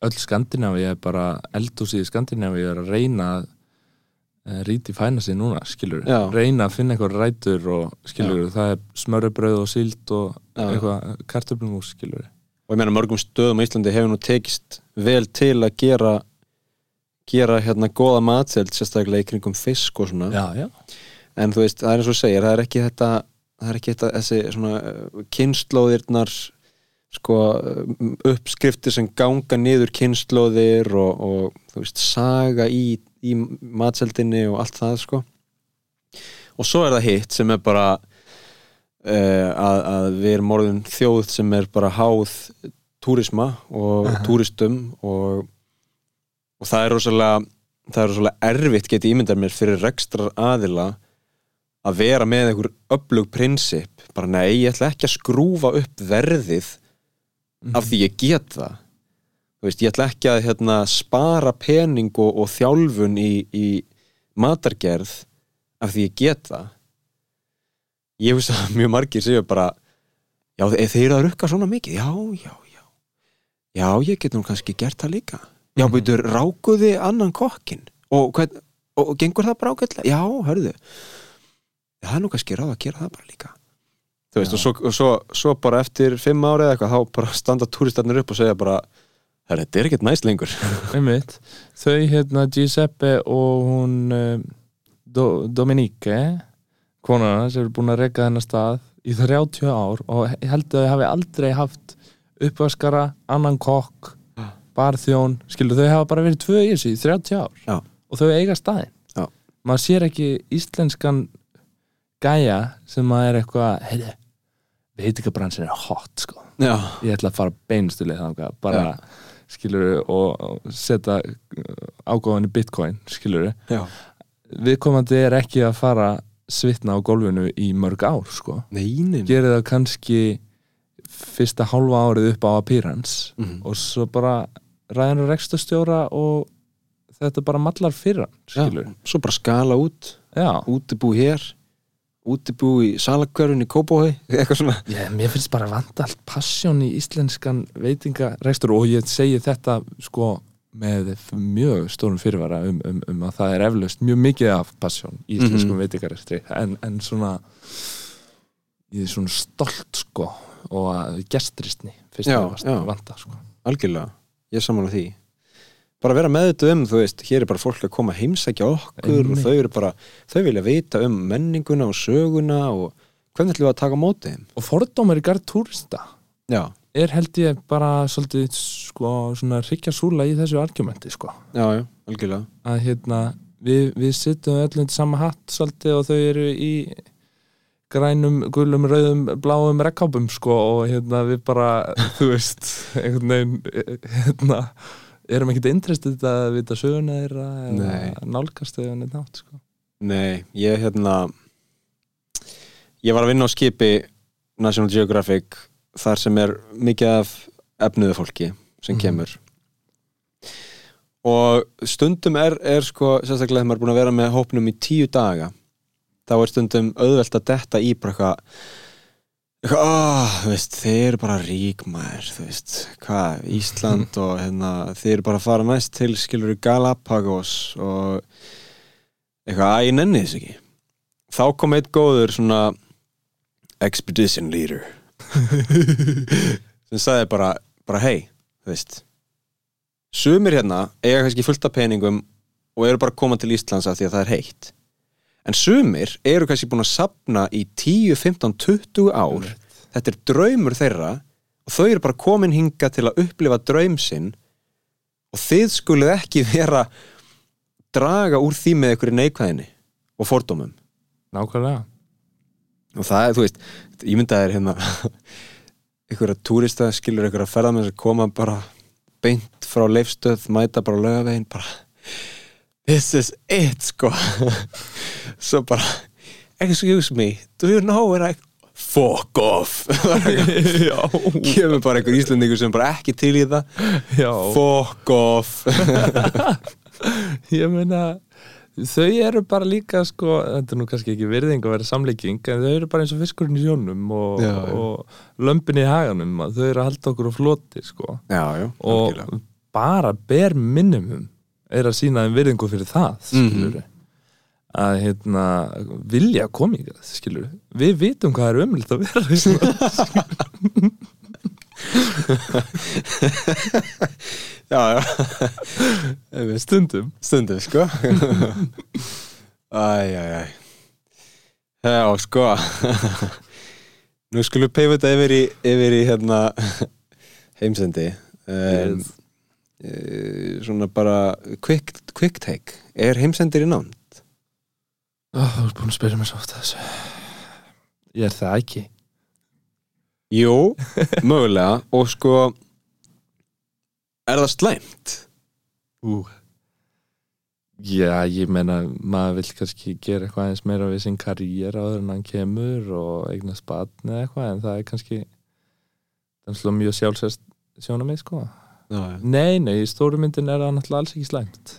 S2: Öll Skandinavi er bara eldhúsið í Skandinavi er að reyna að uh, ríti fæna sig núna, skilur
S1: Já.
S2: reyna að finna eitthvað rætur og skilur það er smörrebröð og síld og
S1: Já.
S2: eitthvað kartöflumús, skilur
S1: og ég meina mörgum stöðum á Íslandi hefur nú tekist vel til að gera gera hérna góða matseld sérstaklega í kringum fisk og svona.
S2: Já, já.
S1: En þú veist, það er eins og segir, það er ekki þetta það er ekki þetta þessi svona uh, kynnslóðirnar sko uppskriftir sem ganga niður kynnslóðir og, og þú veist saga í, í matseldinni og allt það sko og svo er það hitt sem er bara uh, að, að við erum orðin þjóð sem er bara háð túrisma og
S3: Aha.
S1: túristum og, og það er rosalega það er rosalega erfitt geti ímyndar mér fyrir rekstrar aðila að vera með einhver öflug prinsip bara nei, ég ætla ekki að skrúfa upp verðið af því ég get það. Þú veist, ég ætla ekki að hérna, spara pening og, og þjálfun í, í matargerð af því ég get það. Ég veist að mjög margir séu bara já, þe- þeir eru að rukka svona mikið. Já, já, já. Já, ég get nú kannski gert það líka. Já,
S3: Mhm.
S1: byrju, rákuði annan kokkin og, hvern, og, og gengur það bara ágætlega? Já, hörðu. Það er nú kannski ráð að gera það bara líka þú veist, og, svo, og svo, svo bara eftir fimm ári eða eitthvað, þá bara standa túristarnir upp og segja bara, "Herra, þetta er ekkert næst lengur
S2: einmitt þau hérna Giuseppe og hún um, Do Dominique konuna sem eru búin að reyka þennar stað í 30 ár og held að þau hafi aldrei haft uppvaskara, annan kokk barþjón, skilur þau hafa bara verið tvö í þessu í 30 ár
S1: Já.
S2: og þau eiga staðinn
S1: Já.
S2: maður sér ekki íslenskan gæja sem að er eitthvað heyrðu, veitingabransin er hot sko.
S1: Já,
S2: ég ætla að fara beinustuleg þangað bara skilur og, og setja ágóðan í bitcoin skilur
S1: já.
S2: Viðkomandi er ekki að fara svitna á gólfinu í mörg ár sko. Gerir það kannski fyrsta hálfa árið upp á appearance
S1: Mhm.
S2: og svo bara ræðan og rekstastjóra og þetta bara mallar fyrir hann
S1: já, svo bara skala út.
S2: Já,
S1: útibú hér útibú í salakörun í Kópói eitthvað svona.
S2: Já, mér finnst bara vanda allt passjón í íslenskan veitingarekstur og ég segi þetta sko með mjög stórum fyrirvara um, um, um að það er eflaust mjög mikið af passjón í íslenskum
S1: Mhm.
S2: mm veitingarekstri. En, en svona ég er svona stolt sko og að gestristni fyrst og fremst vanda sko.
S1: Algjörlega, ég samanlega því bara vera meðutu um, þú veist hér er bara fólk að koma heimsækja okkur
S2: Einmitt.
S1: og þau eru bara, þau vilja vita um menninguna og söguna og hvernig ætlum við að taka á móti þeim?
S2: Og fordómar í garð túrista
S1: já,
S2: er held ég bara svolítið sko svona hrykja súla í þessu argumenti sko.
S1: Já, já, algjörlega.
S2: Að hérna við, við sittum öllum til sama hatt svolítið og þau eru í grænum, gulum, rauðum, bláum rekkápum sko og hérna við bara þú veist, einhvern veginn hérna, erum ekkert interestið að vita söguna þeirra eða nálgast þau en nátt sko.
S1: Nei, ég hérna ég var að vinna á skipi National Geographic þar sem er mikið af efnuðu fólki sem
S2: Mhm.
S1: kemur. Og stundum er, er sko sérstaklega þegar maður er búin að vera með hópnum í tíu daga þá er stundum auðvelt að detta í þú veist, þeir eru bara ríkmaður, þú veist, hvað, Ísland og hérna, þeir eru bara að fara næst til, skilur Galapagos og eitthvað, að ég nenni þess ekki. Þá kom eitt góður svona expedition leader. Sem sagði bara bara hei, þú veist. Sumir hérna eiga kannski fullt af peningum og eru bara að koma til Íslands af því að það er heitt en sumir eru kannski búin að sapna í 10, 15, 20 ár. Þetta er draumur þeirra og þau eru bara komin hinga til að upplifa draum sinn. Og þið skulið ekki vera draga úr því með einhverju neikvæðinni og fordómum.
S2: Nákvæmlega.
S1: Og það er, þú veist, ég myndi að það er hérna einhverja túrista skilur einhverja ferðamenn sem koma bara beint frá leifstöð, mæta bara á laugavegin bara this is it, sko. Svo bara excuse me, do you know where I fuck off? Kemur bara einhver íslendingur sem bara ekki til í það.
S2: Já.
S1: Fuck off.
S2: Ég meina þau eru bara líka sko, þetta er nú kannski ekki virðing að vera samlíking en þau eru bara eins og fiskurinn í sjónum og,
S1: Já, já.
S2: og lömpin í haganum þau eru að halda okkur á floti sko.
S1: Já,
S2: og bara ber minnumum er að sína þeim virðingu fyrir það
S1: Mhm.
S2: skilur að hérna vilja skilur við vitum hvað er umlitt að vera
S1: já, já.
S2: Stundum.
S1: Stundum sko. Æj, æj, æj já, sko. Nú skulum við peifa þetta yfir í, yfir í hérna heimsendi. Um,
S2: Yes.
S1: Uh, Svona bara quick, quick take Er heimsendir í nánd?
S2: Ó, Þú ert búin að spyrja mér svo oft að þessu Ég er það ekki
S1: Jú, mögulega og sko Er það slæmt?
S2: Ú Já, ég meina maður vill kannski gera eitthvað aðeins meira við sinn karriér áður en hann kemur og eignast batn eða eitthvað en það er kannski mjög sjálfsest sjóna mig sko. Nei, nei, í stóru myndin er það náttúrulega alls ekki slæmt.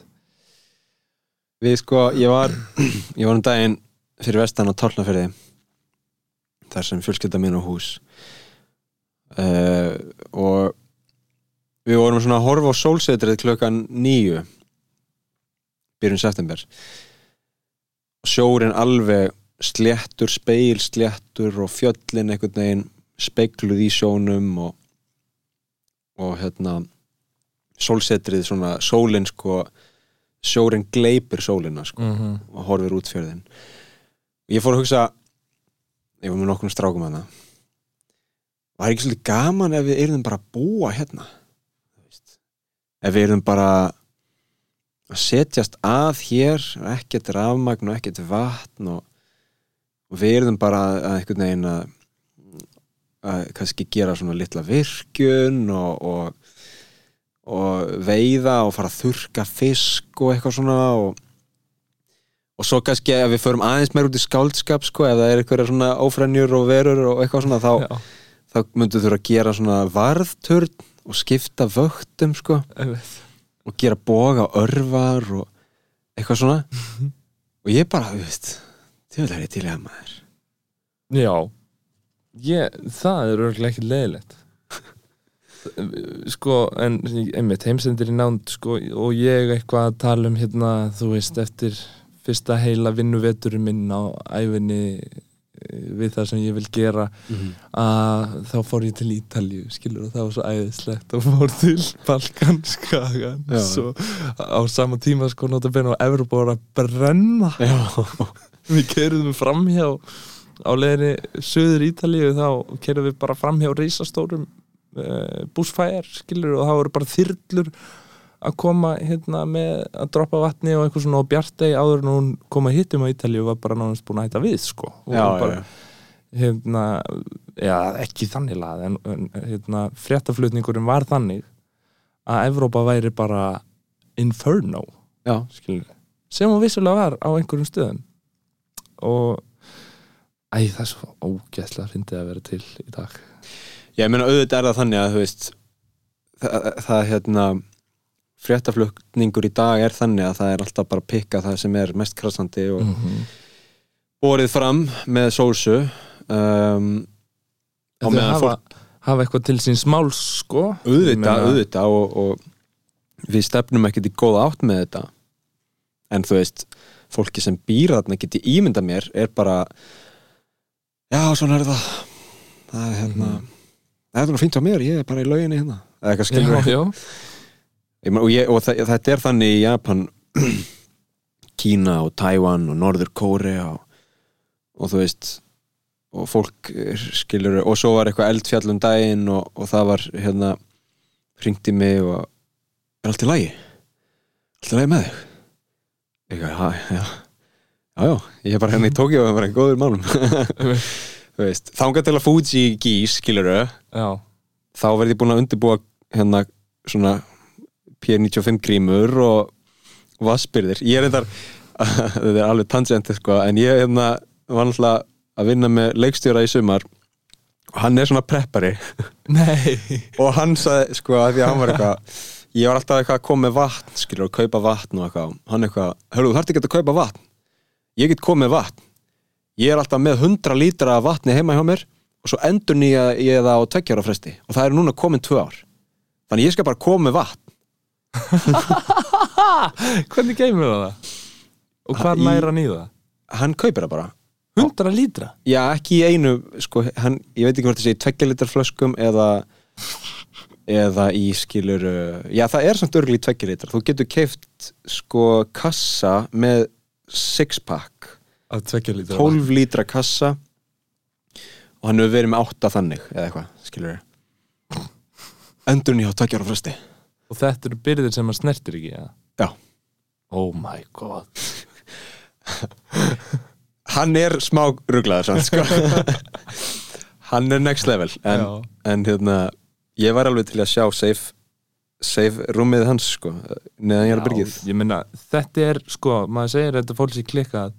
S1: Við sko, ég var ég var um daginn fyrir vestan á Tálnafyrði þar sem fjölskylda mín á hús. Uh, og við vorum svona að horfa á sólsetrið klukkan nýju byrjun september. Og sjórin alveg sléttur, speil sléttur og fjöllin einhvern veginn speikluð í sjónum og, og hérna sólsetrið svona sólin sko sjórin gleipir sólina sko
S2: mm -hmm.
S1: og horfir út fjörðin ég fór að hugsa ég var með nokkrum strákum hana var ekki svolítið gaman ef við erum bara að búa hérna? Ef við erum bara að setjast að hér ekkert rafmagn og ekkert vatn og, og við erum bara að einhvern veginn að, að kannski gera svona litla virkun og, og og veiða og fara að þurka fisk og eitthvað svona og, og svo kannski ef við förum aðeins meir út í skáldskap sko, ef það er eitthvað svona ófrænjur og verur og eitthvað svona þá, þá myndu þurfa að gera svona varðturn og skipta vöktum sko og gera boga og örvar og eitthvað svona. Og ég bara, þú veist það er til í að maður.
S2: Já. Ég, Það er örgulega ekki leiðilegt Sko, en einmitt heimsendir í nánd sko, og ég eitthvað að tala um hérna, þú veist, eftir fyrsta heila vinnuveturinn minn á æfinni eh, við það sem ég vil gera að þá fór ég til Ítalju skilur og það var svo æðislegt og fór til Balkanskagan svo á sama tíma sko notabene og Evropa var að brenna. Við keirðum framhjá á leiðinni söður Ítalíu þá keirðum við bara framhjá reisastórum uh, búsfæjar skilur og það voru bara þyrlur að koma hérna með að droppa vatni og eitthvað svona og bjartegi áður en hún kom að hittum á Ítalíu var bara nánast búin að hætta við sko. Og
S1: já,
S2: bara,
S1: já,
S2: hérna, já, ekki þannig lað en, hérna, fréttaflutningurinn var þannig að Evrópa væri bara inferno
S1: já.
S2: skilur sem hún vissulega var á einhverjum stöðum. Og æ, það er svo ógeðslega að fyndið að vera til í dag
S1: Ég meina auðvitað er það þannig að veist það, það hérna fréttaflutningur í dag er þannig að það er alltaf bara að pikka það sem er mest krassandi og
S2: -hmm.
S1: borið fram með sósu um, á meðan
S2: hafa,
S1: fólk
S2: hafa eitthvað til síns máls sko
S1: auðvitað, auðvitað og, og við stefnum ekkert í góða átt með þetta en þú veist fólki sem býr þarna geti ímynda mér er bara já, svona er það það er hérna
S2: Mhm.
S1: Það er nú fínt á mér, ég er bara í lauginni hérna. Eða eitthvað skilur
S2: já, já.
S1: Ég og, ég, og það, þetta er þannig í Japan Kína og Tæwan og Norður Kórea og, og þú veist og fólk er, skilur og svo var eitthvað eldfjall um daginn og, og það var hérna hringdi mig og er allt í lagi? Allt í lagi með þig? Eitthvað, já, já. Já, já, ég er bara hérna í Tókjó og það var einn góður málum þangað til að Fuji gís, skilur
S2: já.
S1: þá verði ég búin að undirbúa hérna svona P95 grímur og vassbyrðir ég er reyndar, þetta er alveg tangent sko, en ég hérna var náttúrulega að vinna með leikstjóra í sumar. Og hann er svona preppari.
S2: Nei.
S1: Og hann sagði sko að því að hann var eitthvað ég var alltaf eitthvað að koma með vatn skilur og kaupa vatn og eitthvað. Hann eitthvað, hörru þú þarft ekki að kaupa vatn. Ég get komið vatn ég er alltaf með 100 lítra vatni heima hjá mér og svo endur nýja ég það á tveggjára fresti og það er núna komin tvö ár þannig ég skal bara koma með vatn
S2: hvernig geymur það? og hvað næra hann í það?
S1: hann kaupir það bara
S2: 100 lítra?
S1: já ekki í einu sko, hann, ég veit ekki hvort það sé í tveggjalitar flöskum eða eða í skilur já það er samt örgli tveggjalitar þú getur keift sko kassa með six pack
S2: að tvekja lítra
S1: 12 lítra kassa. Og hann hefur verið með átta þannig eða eitthvað, skilur endurinn hjá takkjára fresti.
S2: Og þetta eru byrðir sem maður snertir ekki, ja?
S1: Já.
S2: Oh my god.
S1: hann er smá ruglaður sann, sko. Hann er next level en, en hérna ég var alveg til að sjá safe, safe rúmið hans sko neðan ég er að byrgið
S2: ég meina, þetta er sko, maður segir að þetta fólk sér klikkað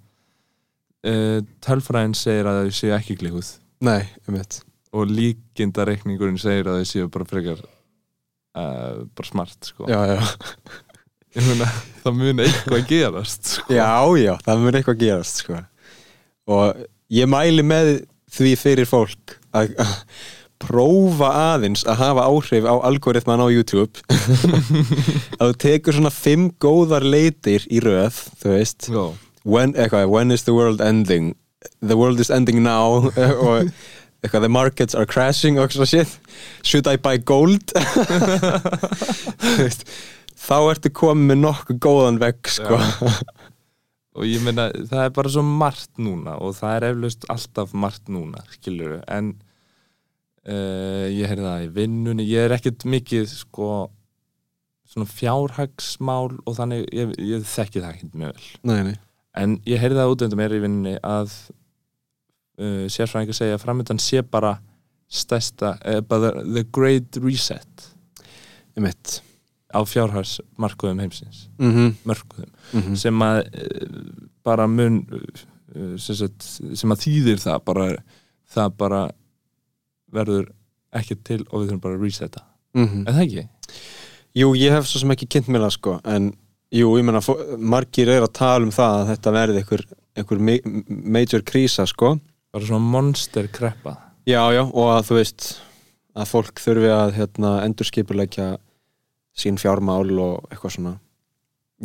S2: uh, tölfræðin segir að þau séu ekki klikkuð
S1: nei, um þetta
S2: og líkindareikningurinn segir að þau séu bara frekar uh, bara smart sko
S1: já, já.
S2: meina, það mun eitthvað gerast sko.
S1: já, já, það mun eitthvað gerast sko og ég mæli með því fyrir fólk að að prófa aðeins að hafa áhrif á algoritman á YouTube að þú tekur svona fimm góðar leitir í röð, þú veist
S2: Já.
S1: When, eitthvað, when is the world ending? The world is ending now. Og eitthvað, the markets are crashing og svona shit. Should I buy gold? Þá ertu komið með nokkuð góðan vegg sko.
S2: og ég meina, það er bara svo margt núna og það er eflaust alltaf margt núna skilur en uh, ég heyrði það í vinnunni. Ég er ekkert mikið sko svona fjárhagsmál og þannig ég, ég þekki það ekkert mjög vel.
S1: Nei, nei.
S2: En ég heyrði það út undan mér í vinnunni að uh, sérfræðingar segja að framöndan sé bara stærsta, uh, bara the great reset
S1: ég mitt
S2: á fjárhagsmarkuðum heimsins
S1: mm -hmm.
S2: mörkuðum
S1: Mm
S2: sem að uh, bara mun uh, sem, sagt, sem að þýðir það bara, það bara verður ekki til og við þurfum bara að resetta
S1: Mhm.
S2: er það ekki?
S1: Jú, ég hef svo sem ekki kynnt mér það sko en jú, ég menna, margir er að tala um það að þetta verði einhver, einhver ma- major krísa sko
S2: bara svona monster kreppa
S1: Já, já, og að þú veist að fólk þurfi að hérna, endurskipuleikja sín fjármál og eitthvað svona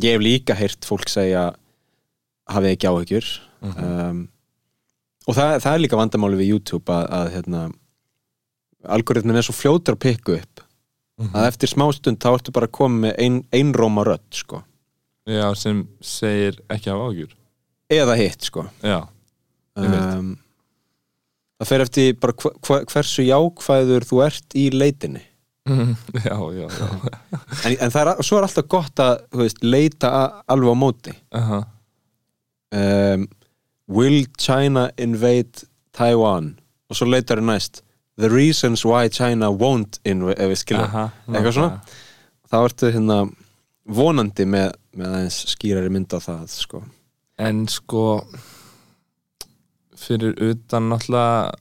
S1: ég hef líka heyrt fólk segja hafið ekki áhyggjur
S2: Mhm.
S1: um, og það, það er líka vandamáli við YouTube að, að hérna, algoritmin er svo fljótur að pikka upp
S2: Mhm.
S1: að eftir smástund þá ertu bara að koma með ein, einróma rödd sko.
S2: Já, sem segir ekki af ágjur
S1: eða hitt sko.
S2: já,
S1: um, það fer eftir bara hva, hversu jákvæður þú ert í leitinni
S2: já, já, já.
S1: en, en það er, svo er alltaf gott að veist, leita alveg á móti
S2: Aha.
S1: um, Will China invade Taiwan og svo leitar það næst The reasons why China won't invade ef við skilja,
S2: Aha,
S1: Eitthvað svona? þá ertu hérna vonandi með, með aðeins skýrari mynd á það sko.
S2: en sko fyrir utan náttúrulega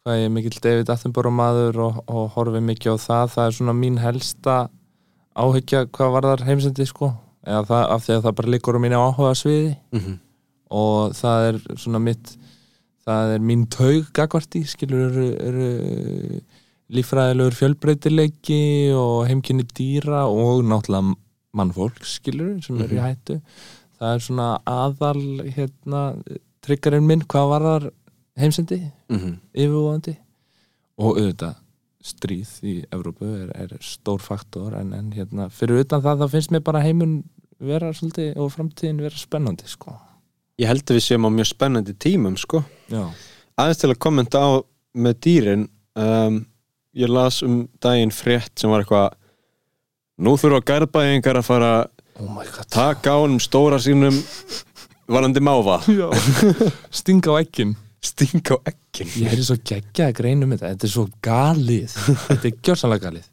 S2: hvað ég er mikill David Attenborough maður og, og horfi mikið á það það er svona mín helsta áhyggja hvað var þar heimsendi sko eða það, af því að það bara liggur á mínu áhuga sviði
S1: mm -hmm.
S2: og það er svona mitt það er mín taug gagvarti skilur eru, eru líffræðilegur fjölbreytileiki og heimkynni dýra og náttúrulega mannfólk skilur sem eru í
S1: Mhm.
S2: hættu. Það er svona aðal hérna, tryggarinn minn hvað var þar heimsendi, yfirvóðandi og auðvitað stríð í Evrópu er, er stór faktor en, en hérna, fyrir utan það þá finnst mér bara heimun vera svolítið og framtíðin vera spennandi sko.
S1: Ég held að við séum á mjög spennandi tímum sko. aðeins til að kommenta á með dýrin um, ég las um daginn frétt sem var eitthvað nú þurfa gærbæðingar að fara
S2: oh
S1: taka á honum stóra sínum varandi máva.
S2: Já. stinga á ekkin
S1: stinga á ekkin
S2: ég heyrði svo geggja að greina um þetta. Þetta er svo galið. Þetta er gjörsanlega galið.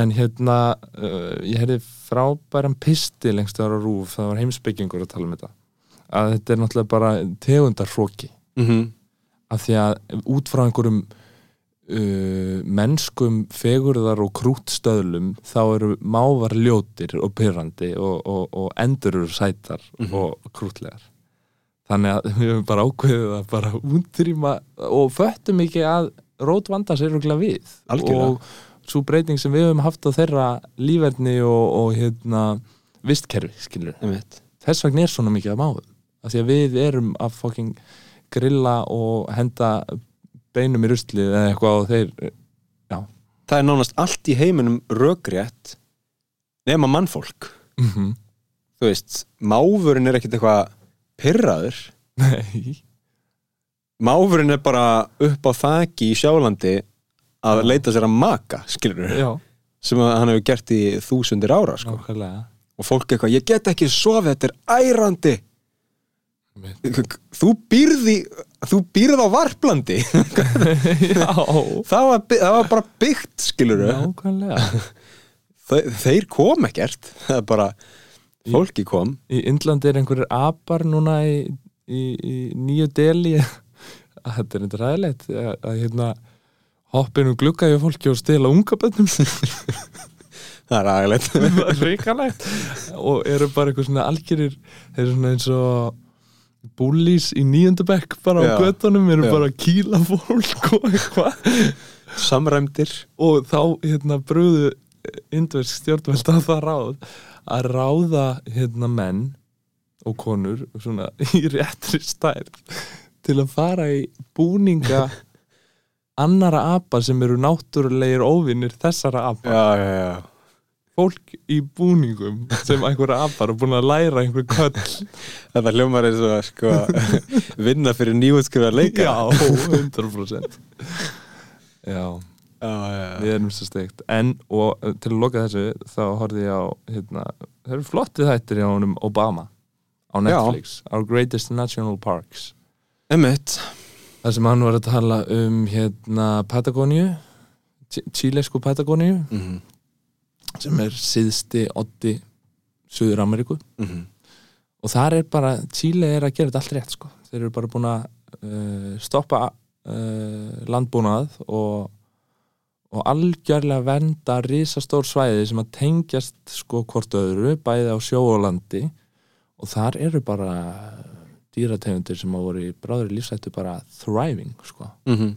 S2: En hérna uh, ég heyrði frábæran pisti lengst þar á rúf. Það var heimsbyggingur að tala um þetta. Að þetta er náttúrulega bara tegundarhróki
S1: mm -hmm.
S2: af því að út frá einhverjum uh, mennskum fegurðar og krútstöðlum þá eru mávar ljótir og pyrrandi og, og, og endur eru sætar
S1: Mhm.
S2: og krútlegar. Þannig að við höfum bara ákveðið að bara útrýma og föttum ekki að rót vanda sér rúglega við.
S1: Algjörlega.
S2: og svo breyting sem við höfum haft á þeirra líferni og, og hérna vistkerfi, skilur þess vegna er svona mikið að máðum af því að við erum að fucking grilla og henda beinum í ruslið eða eitthvað og þeir
S1: það er nánast allt í heiminum rökrétt nema mannfólk.
S2: Mm -hmm.
S1: þú veist, máfurinn er ekkit eitthvað pyrraður
S2: nei.
S1: Máfurinn er bara upp á þaki í sjálandi að leita sér að maka skilur
S2: Já,
S1: sem hann hefur gert í þúsundir ára sko. og fólk eitthvað, ég get ekki sofið, þetta er ærandi. Þú býrði þú býrð á varplandi. Það var, by- það var bara byggt skilur
S2: nákvæmlega.
S1: Þeir kom ekkert. Það er bara, fólki kom.
S2: Í Indlandi er einhverjir apar núna í, í, í nýju deli. Þetta er eitthvað ræðilegt að, hérna hoppinu glugga hjá fólki og stela unga bönnum
S1: það er
S2: reikalegt og eru bara eitthvað svona algjörir þeir eru svona eins og búlís í nýjöndabekk bara
S1: Já.
S2: á göttunum eru
S1: Já.
S2: bara að kýla fólk og eitthvað
S1: samræmdir
S2: og þá hérna brúðu indversk stjórnveld á það ráð að ráða hérna menn og konur svona í réttri stærð til að fara í búninga annara apa sem eru náttúrulegir óvinnir þessara apa
S1: já, já, já
S2: fólk í búningum sem einhverja apar og búin að læra einhver köll.
S1: Þetta hljómar eins og sko, vinna fyrir nýjútskrifa leika
S2: já, 100% já,
S1: já, já,
S2: við erum svo steikt. En, og uh, til að loka þessu þá horfði ég á, hérna það eru flottið þættir hjá honum Obama á Netflix, Our Greatest National Parks.
S1: Emmett
S2: þar sem hann var að tala um hérna Patagóniu Chilesku Patagóniu
S1: mm
S2: sem er síðsti oddi Suður Ameríku
S1: -hmm.
S2: og þar er bara, Chile er að gera þetta allt rétt sko. þeir eru bara búin að uh, stoppa uh, landbúnað og, og algjörlega venda risastór svæði sem að tengjast sko hvort öðru, bæði á sjó og landi og þar eru bara dýrategundir sem að voru í bráðri lífsættu bara thriving sko.
S1: Mm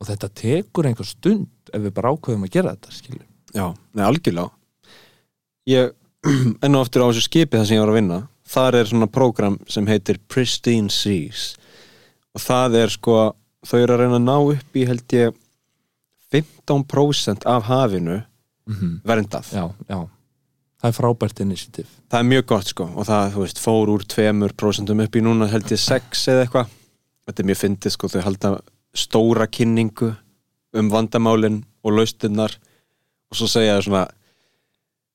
S2: og þetta tekur einhver stund ef við bara ákveðum að gera þetta skilur.
S1: Já, nei, algjörlega. Ég enn og aftur á þessu skipi það sem ég var að vinna þar er svona prógram sem heitir Pristine Seas. Og það er sko þau eru að reyna að ná upp í held ég 15% af hafinu
S2: mm -hmm.
S1: verndað.
S2: Já, já. Það er frábært initiativ
S1: það er mjög gott sko og það, þú veist, fór úr 2% upp í núna held ég 6 eða eitthvað. Þetta er mjög fyndið sko, þau halda stóra kynningu um vandamálin og laustinnar og svo segja þau svona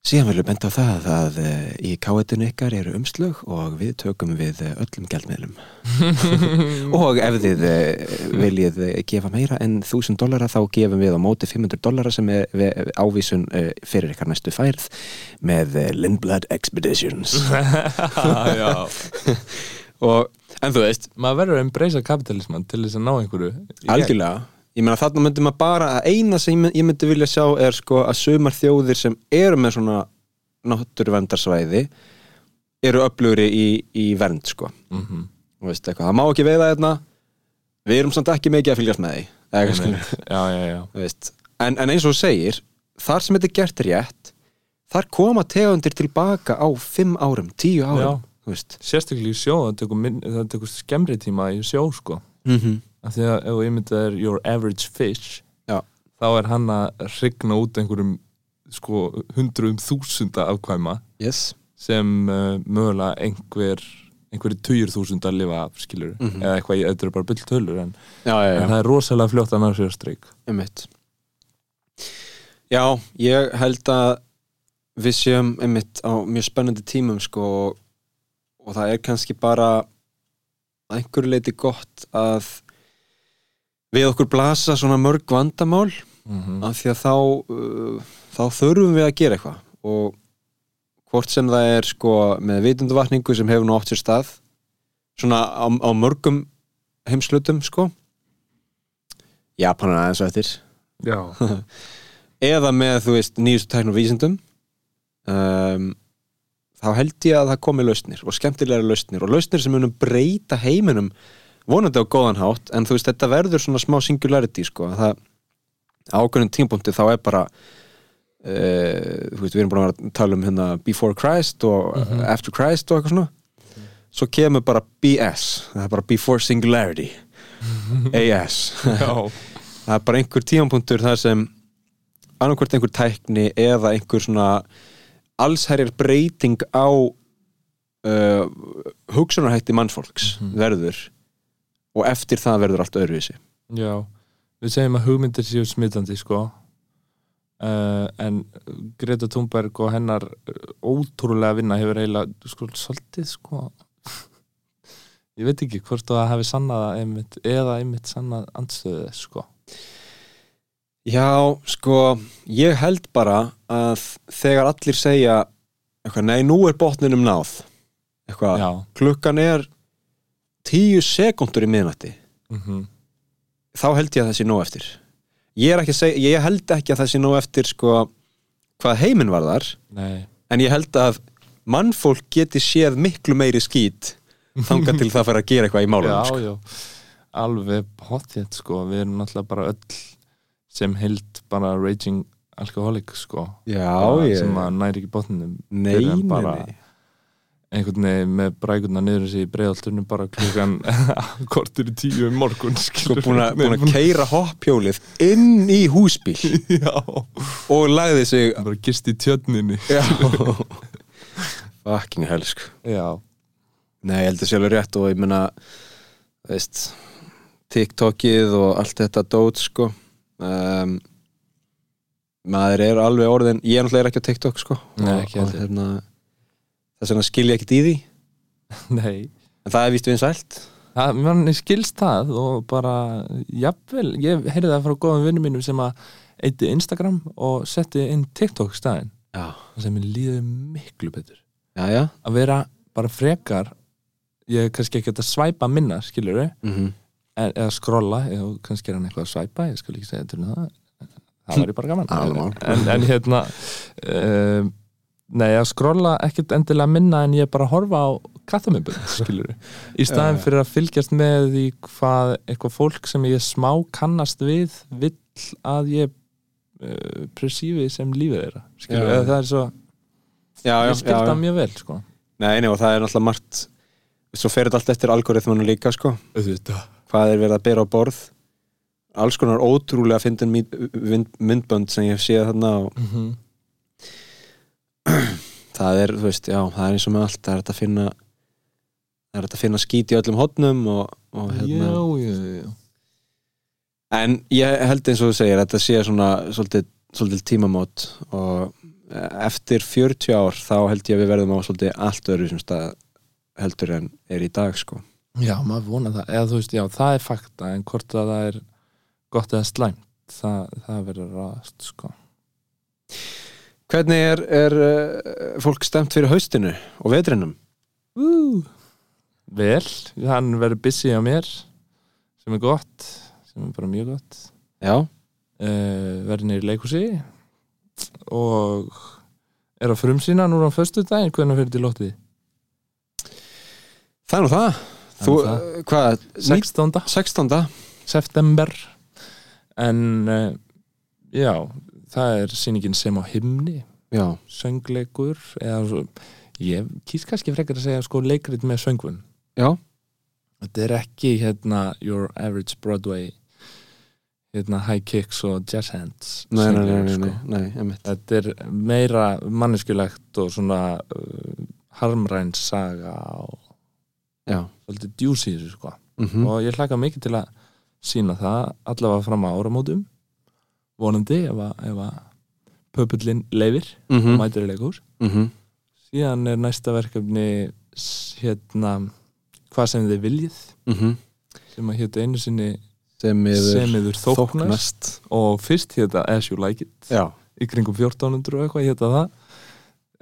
S1: síðan viljum benda á það að uh, í káetinu ykkar eru umslög og við tökum við eh, öllum gjaldmiðlum. Og ef þið uh, viljið eh, gefa meira en 1000 dollara þá gefum við á móti 500 dollara sem er ávísun fyrir ykkar næstu færð með Lindblad Expeditions.
S2: Já.
S1: Og, en þú veist,
S2: maður verður að embracea kapitalisman til þess að ná einhverju.
S1: Algjörlega ég meina þarna myndi maður bara að eina sem ég myndi- vilja sjá er sko að sumar þjóðir sem eru með svona náttúruvendarsvæði eru öflugri í, í vernd sko.
S2: Mhm.
S1: Þú veist, eitthvað, það má ekki veiða hérna. Við erum samt ekki mikið að fylgjast með því eitthvað,
S2: já, já, já.
S1: En, en eins og þú segir þar sem þetta er gert rétt þar koma tegundir tilbaka á fimm árum, tíu árum
S2: sérstaklega í sjó, það tekur skemmri tíma í sjó sko.
S1: Mm -hmm.
S2: Af því að ef þú er your average fish
S1: Já.
S2: þá er hann að hrygna út einhverjum sko hundruðum þúsunda afkvæma
S1: yes.
S2: sem uh, mögulega einhver einhverju tugir þúsunda lifa af skilur
S1: Mhm.
S2: eða eitthvað, í- þetta er bara bull tölur en,
S1: já, já, já.
S2: en það er rosalega fljótt að ná sér streik
S1: Einmitt. Já, ég held að við séum einmitt á mjög spennandi tímum sko og, það er kannski bara að einhverju leiti gott að við okkur blasa svona mörg vandamál
S2: mm -hmm.
S1: af því að þá uh, þá þurfum við að gera eitthvað. Og hvort sem það er sko með vitunduvakningu sem hefur nú átt sér stað svona á, á mörgum heimslutum sko. Japanar aðeins á eftir. Eða með, þú veist, nýjustu tækn og vísindum. Um, þá held ég að það komi lausnir og skemmtilega lausnir og lausnir sem munum breyta heiminum vonandi á góðan hátt en þú veist, þetta verður svona smá singularity sko, að það ákveðnum tímpúnti þá er bara uh, þú veist, við erum búin að tala um hérna before Christ og
S2: Mhm.
S1: after Christ og eitthvað svona. Svo kemur bara BS það er bara before singularity. AS það er bara einhver tímapunktur þar sem annarkvort einhver tækni eða einhver svona allsherjar breyting á uh, hugsunarhætti mannsfólks
S2: Mhm.
S1: verður og eftir það verður allt öðruvísi.
S2: Já, við segjum að hugmyndir séu smitandi sko. Uh, en Greta Thunberg og hennar uh, ótrúlega vinna hefur eiginlega sko svolítið sko. Ég veit ekki hvort það hafi sannað einmitt, eða einmitt sannað anstöðu þess sko.
S1: Já, sko, ég held bara að þegar allir segja eitthvað, nei, nú er botninum náð eitthvað, klukkan er tíu sekundur í miðnætti.
S2: Mm
S1: þá held ég að það sé nóg eftir. Ég, ekki segja, ég held ekki að það sé nóg eftir sko, hvað heiminn var þar
S2: nei.
S1: en ég held að mannfólk geti séð miklu meiri skít þangað til það fara að gera eitthvað í málunum
S2: Já,
S1: sko.
S2: já, alveg potið sko, við erum náttúrulega bara öll sem held bara raging alkoholik sko.
S1: Já,
S2: bara, sem að næri ekki botninum.
S1: Nei, nei,
S2: bara-
S1: nei.
S2: Einhvern veginn með brækurna niður þessi í breiðalturnu bara klukkan kortur í tíu um morgun
S1: sko búin að, keira hoppjólið inn í húsbíl.
S2: Já,
S1: og lagði sig
S2: bara gist í tjörninni.
S1: Hell sko.
S2: Já,
S1: nei, ég held að alveg rétt og ég meina veist TikTokið og allt þetta dót sko. Um, maður er alveg orðin ég er náttúrulega ekki á TikTok sko.
S2: Nei,
S1: og,
S2: ekki
S1: og hérna þess vegna skil ég ekkert í því.
S2: Nei.
S1: En það er víst vinsælt.
S2: Það, mann skilst það og bara, jafnvel, ég heyrði það frá góðum vinnum mínum sem að eitti Instagram og setti inn TikTok staðinn.
S1: Já,
S2: sem mér líði miklu betur.
S1: Já, já.
S2: Að vera bara frekar ég er kannski ekki að svæpa minna skilur við,
S1: mm
S2: eða skrolla eða kannski er hann eitthvað að svæpa, ég skal ekki segja til um það. Það væri bara gaman. En, en hérna um, nei, að skrolla ekkert endilega minna en ég bara horfa á kattamömbun, skilur í staðin fyrir að fylgjast með því hvað eitthvað fólk sem ég smá kannast við vill að ég uh, presífi sem lífið þeirra skilur eða það er svo
S1: já, já,
S2: ég skil
S1: já,
S2: mjög vel, sko.
S1: Nei, nei, og það er náttúrulega margt svo fer þetta allt eftir algoritmanu líka sko. Hvað er verið að bera á borð? Alls konar ótrúlega myndbönd sem ég hef séð þarna og
S2: mm -hmm.
S1: það er, þú veist, já, það er eins og með allt það er hægt að finna það er hægt að finna skít í öllum hotnum og, og hérna,
S2: já, já, já
S1: en ég held eins og þú segir þetta sé svona svolítið, svolítið tímamót og eftir 40 ár þá held ég að við verðum á svolítið allt öðru sem stað heldur en er í dag sko.
S2: Já, maður vona það, eða þú veist, já, það er fakta en hvort að það er gott eða slæmt, það, það verður rast, sko.
S1: Hvernig er, er uh, fólk stemt fyrir haustinu og vetrinum?
S2: Uh. Vel, hann verður busy á mér, sem er gott, sem er bara mjög gott.
S1: Já,
S2: Uh, verður niður í leikhúsi og er á frumsýna núna á föstu daginn, hvernig fyrir til lóttið?
S1: það er nú það Þú,
S2: það.
S1: hvað,
S2: 16.
S1: 16.
S2: september en uh, já, það er sýningin sem á himni.
S1: Já,
S2: söngleikur eða ég kýs kannski frekar að segja sko leikrit með söngvun.
S1: Já,
S2: þetta er ekki hérna your average Broadway hérna high kicks og jazz hands
S1: nei, nei, nei,
S2: sko.
S1: nei, nei, einmitt.
S2: þetta er meira manneskjulegt og svona uh, harmræns saga og svolítið þessu sko.
S1: Mhm,
S2: og ég hlaka mikið til að sína það allavega fram á áramótum vonandi ef að, pöpullin leifir og
S1: mhm,
S2: mætir í leikhús.
S1: Mhm.
S2: Síðan er næsta verkefni hérna hvað sem þið viljið
S1: mhm.
S2: sem að hérna einu sinni
S1: sem yfir
S2: þóknast. og fyrst hérna As You Like It.
S1: Já,
S2: í kringum 1400 og eitthvað hérna það.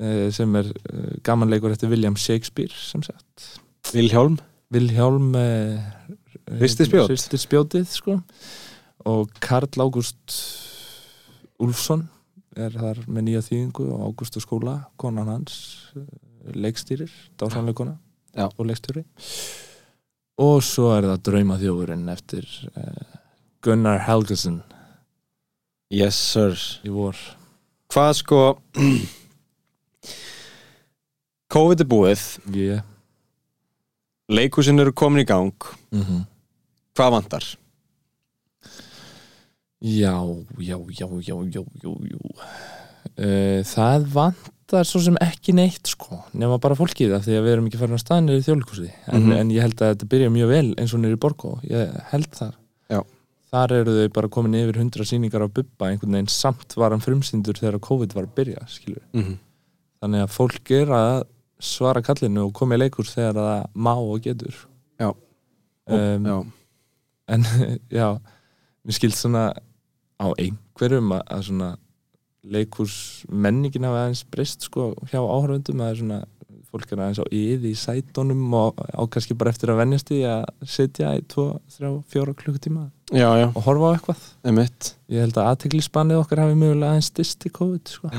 S2: Eh, sem er eh, gamanleikur eftir William Shakespeare sem sagt.
S1: Vilhjálm.
S2: Vilhjálm eh,
S1: hristi
S2: spjótið sko. Og Karl Ágúst Úlfsson er þar með nýja þýðingu og Ágústu skóla, konan hans eh, leikstýrir, dásanleikona
S1: Já.
S2: og leikstýri og svo er það Drauma þjófurinn eftir uh, Gunnar Helgason.
S1: Yes sir.
S2: Í vor.
S1: Hvað sko COVID er búið.
S2: Yeah.
S1: Leikhúsin eru komin í gang.
S2: Mm
S1: Hvað vantar?
S2: Já, já, já, já, já, já, já. Það vant vantar svo sem ekki neitt sko, nema bara fólkið af því að við erum ekki farin að staða niður í þjóðleikursi en,
S1: Mhm.
S2: en ég held að þetta byrja mjög vel eins og í Borgó, ég held þar
S1: Já.
S2: þar eru þau bara komin yfir hundra sýningar á Bubba, einhvern veginn samt var hann frumsýndur þegar COVID var að byrja skilur.
S1: mm
S2: þannig að fólk er að svara kallinu og koma í leikurs þegar það má og getur
S1: Já.
S2: um,
S1: já,
S2: en já mér skilt svona á einhverjum að, að svona leikurs menningin hafa aðeins breyst sko hjá áhörfundum að svona fólk er aðeins á yði í sætonum og á kannski bara eftir að vennjast í að sitja í 2, 3, 4 klukkutíma
S1: já, já,
S2: og horfa á eitthvað.
S1: Emitt
S2: ég held að aðteglisbannið okkar hafi mögulega aðeins stist í COVID sko.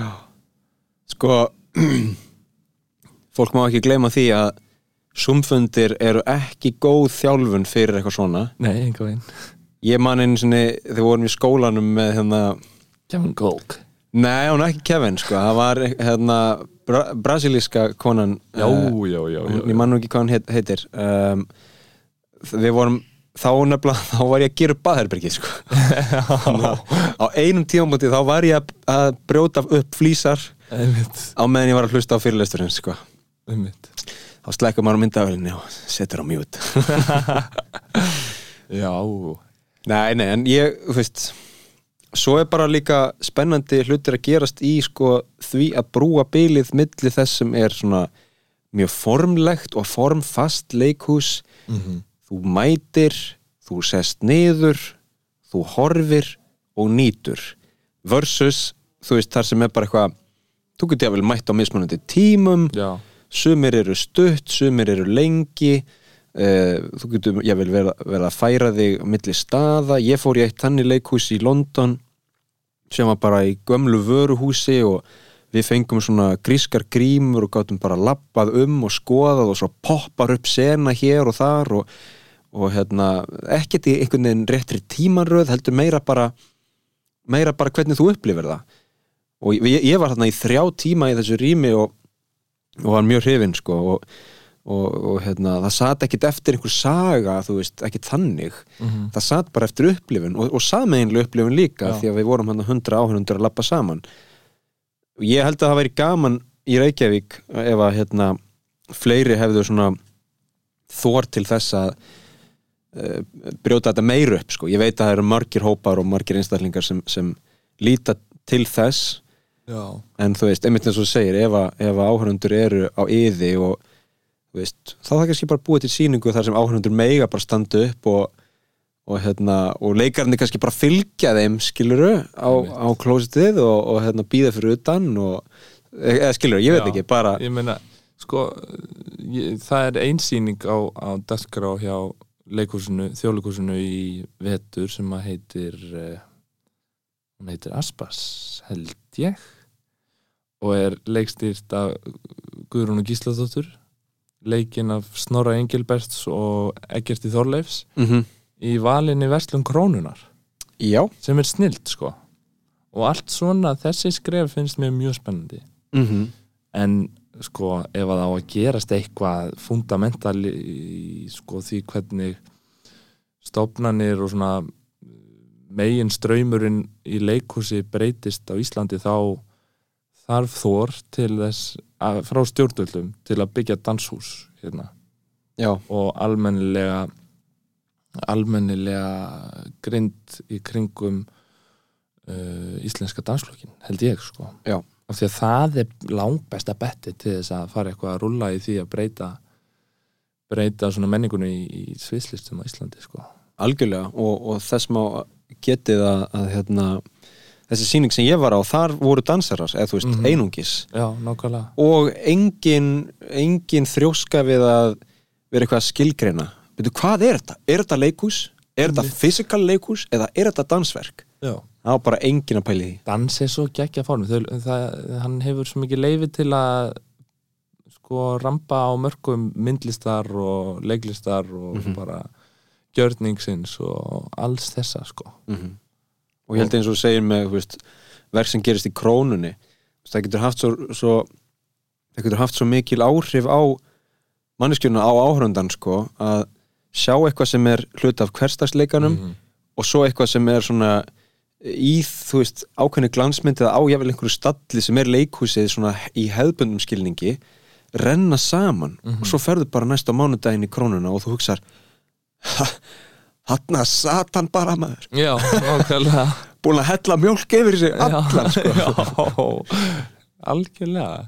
S1: sko fólk má ekki gleyma því að sumfundir eru ekki góð þjálfun fyrir eitthvað svona.
S2: Nei, einhver veginn
S1: ég man einu sinni, þegar við vorum í skólanum með hérna,
S2: Kevin Golk
S1: nei, hún er ekki Kevin sko, það var hérna bra brasilíska konan
S2: já,
S1: eh,
S2: já, já, já,
S1: hún- ég man nú ekki hvað hann heit, heitir. Um, við vorum þá nefnilega, þá var ég að gera upp baðherbergið sko. Á einum tímamóti þá var ég að, brjóta upp flýsar
S2: einmitt,
S1: á meðan ég var að hlusta á fyrirlesturinn sko.
S2: Einmitt.
S1: Þá slekkur maður á myndavælinni og setur á mjút
S2: já,
S1: Nei, nei, en ég, þú veist svo er bara líka spennandi hlutir að gerast í sko því að brúa bylið milli þess sem er svona mjög formlegt og formfast leikhús.
S2: Mm
S1: þú mætir, þú sest niður þú horfir og nýtur. Versus, þú veist, þar sem er bara eitthvað þú getur jáfnvel mætt á mismunandi tímum.
S2: Já,
S1: sumir eru stutt, sumir eru lengi uh, þú getur jáfnvel verið verið að færa þig á milli staða, ég fór í eitt þannig leikhús í London sem var bara í gömlu vöruhúsi og við fengum svona grískar grímur og gátum bara lappað um og skoðað og svo poppar upp sena hér og þar og, og hérna ekkert í einhvern veginn réttri tímanröð heldur meira bara meira bara hvernig þú upplifir það. Og ég, ég var þarna í þrjá tíma í þessu rými og, og var mjög hrifinn sko og, og, og hérna, það sat ekkit eftir einhver saga, þú veist, ekkit þannig.
S2: Mm
S1: það sat bara eftir upplifun og, og sameinlega upplifun líka
S2: Já.
S1: því að við vorum hann hundra áhörundur að lappa saman. Og ég held að það væri gaman í Reykjavík ef að hérna fleiri hefðu svona þor til þess að uh, brjóta þetta meir upp sko. ég veit að það eru margir hópar og margir einstaklingar sem, sem líta til þess.
S2: Já,
S1: en þú veist, einmitt eins og þú segir ef að, að áhörundur eru á yði og veist, þá það kannski bara búið til sýningu þar sem áhörundur meiga bara standa upp og, og hérna og leikarnir kannski bara fylgja þeim skiluru á, á klósitið og, og hérna býða fyrir utan og, eða skiluru, ég veit
S2: Já.
S1: ekki, bara
S2: ég meina sko, ég, það er einsýning á, á Dasgrá hjá leikhúsinu, þjóðleikhúsinu í vetur sem að heitir uh, hún heitir Aspas held ég og er leikstýrt af Guðrún og Gísladóttur leikinn af Snorra Engilberts og Eggerti Þorleifs
S1: mm
S2: í valinni Verslun Krónunar
S1: já,
S2: sem er snilt sko. Og allt svona, þessi skref finnst mér mjög spennandi.
S1: Mm
S2: en sko ef að á að gerast eitthvað fundamental í sko því hvernig stofnanir og svona megin ströymurinn í leikhúsi breytist á Íslandi þá þarf þór til þess að, frá stjórnvöldum til að byggja danshús hérna.
S1: Já,
S2: og almennilega almennilega grind í kringum uh, íslenska danslokkin held ég sko.
S1: Já.
S2: af því að það er langbesta betti til þess að fara eitthvað að rulla í því að breyta breyta svona menningunni í, í sviðslistum á Íslandi sko.
S1: Algjörlega og, og þess má getið að, að hérna, þessi sýning sem ég var á, þar voru dansarar eða þú veist,
S2: Mhm.
S1: einungis
S2: já, nákvæmlega
S1: og engin, engin þrjóska við að vera eitthvað að skilgreina Veitu, hvað er þetta? Er þetta leikhús? Er þetta physical leikhús? Eða er þetta dansverk?
S2: já.
S1: Það var bara engin að pæli því
S2: dans er svo geggja það, hann hefur svo mikið leifi til að sko rampa á mörgum myndlistar og leiklistar og
S1: Mhm.
S2: bara gjörningsins og alls þessa sko
S1: og ég held eins og segir með veist, verk sem gerist í krónunni það getur haft svo, svo það getur haft svo mikil áhrif á manneskjörna á áhörundan sko, að sjá eitthvað sem er hlut af hverstagsleikanum
S2: Mhm.
S1: og svo eitthvað sem er svona í, þú veist, ákveðni glansmyndið á jáfnvel einhverju stalli sem er leikhúsið svona í hefðbundum skilningi renna saman og svo ferðu bara næst á mánudaginn í krónuna og þú hugsar hann að satan bara maður.
S2: Já, nákvæmlega.
S1: Búin að hella mjólk yfir sig allan sko.
S2: Já, algjörlega.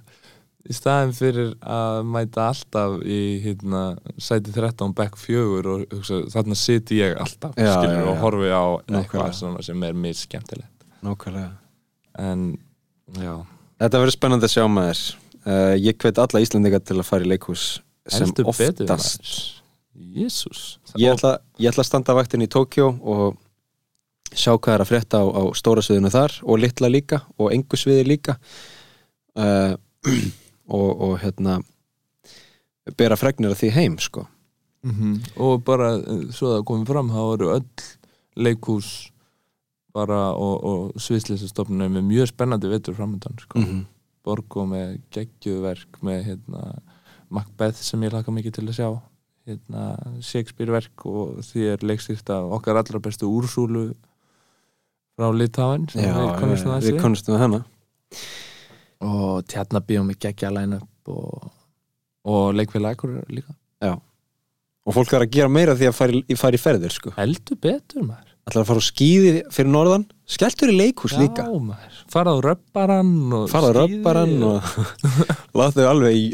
S2: Í staðin fyrir að mæta alltaf í hérna, sæti 13 back 4 og hugsa, þarna siti ég alltaf
S1: Já,
S2: skilur,
S1: já,
S2: og horfi á eitthvað sem er mér skemmtilegt
S1: nákvæmlega.
S2: En
S1: Þetta verður spennandi að sjá maður. Uh, Ég hvet alla Íslandinga til að fara í leikhús sem
S2: betur
S1: oftast
S2: Jésús
S1: ég ég ætla að standa vaktin í Tókjó og sjá hvað er að frétta á, á stóra sviðinu þar og litla líka og engu sviði líka uh, og, og hérna bera fregnir af því heim sko
S2: Mhm. og bara eh, svo það komið fram þá eru öll leikhús bara og, og sviðslýsastofnunum með mjög spennandi vetur framöndan sko.
S1: -hmm.
S2: Borgo með geggjuverk með hérna, Macbeth sem ég laka mikið til að sjá hérna, Shakespeare verk og því er leikstýrt af okkar allra bestu úrsúlu frá Litáin sem
S1: Já,
S2: við
S1: við,
S2: að
S1: hana.
S2: Og tjarnabíó með geggja line og, og leikfélag líka.
S1: Og fólk er að gera meira því að fara í, fara í ferðir sko.
S2: Heldur betur maður.
S1: Ætlar að fara á skíði fyrir norðan skelltur í leikhús líka.
S2: Já, maður, farað á röpparann og
S1: fara á röpparann og láta þau alveg í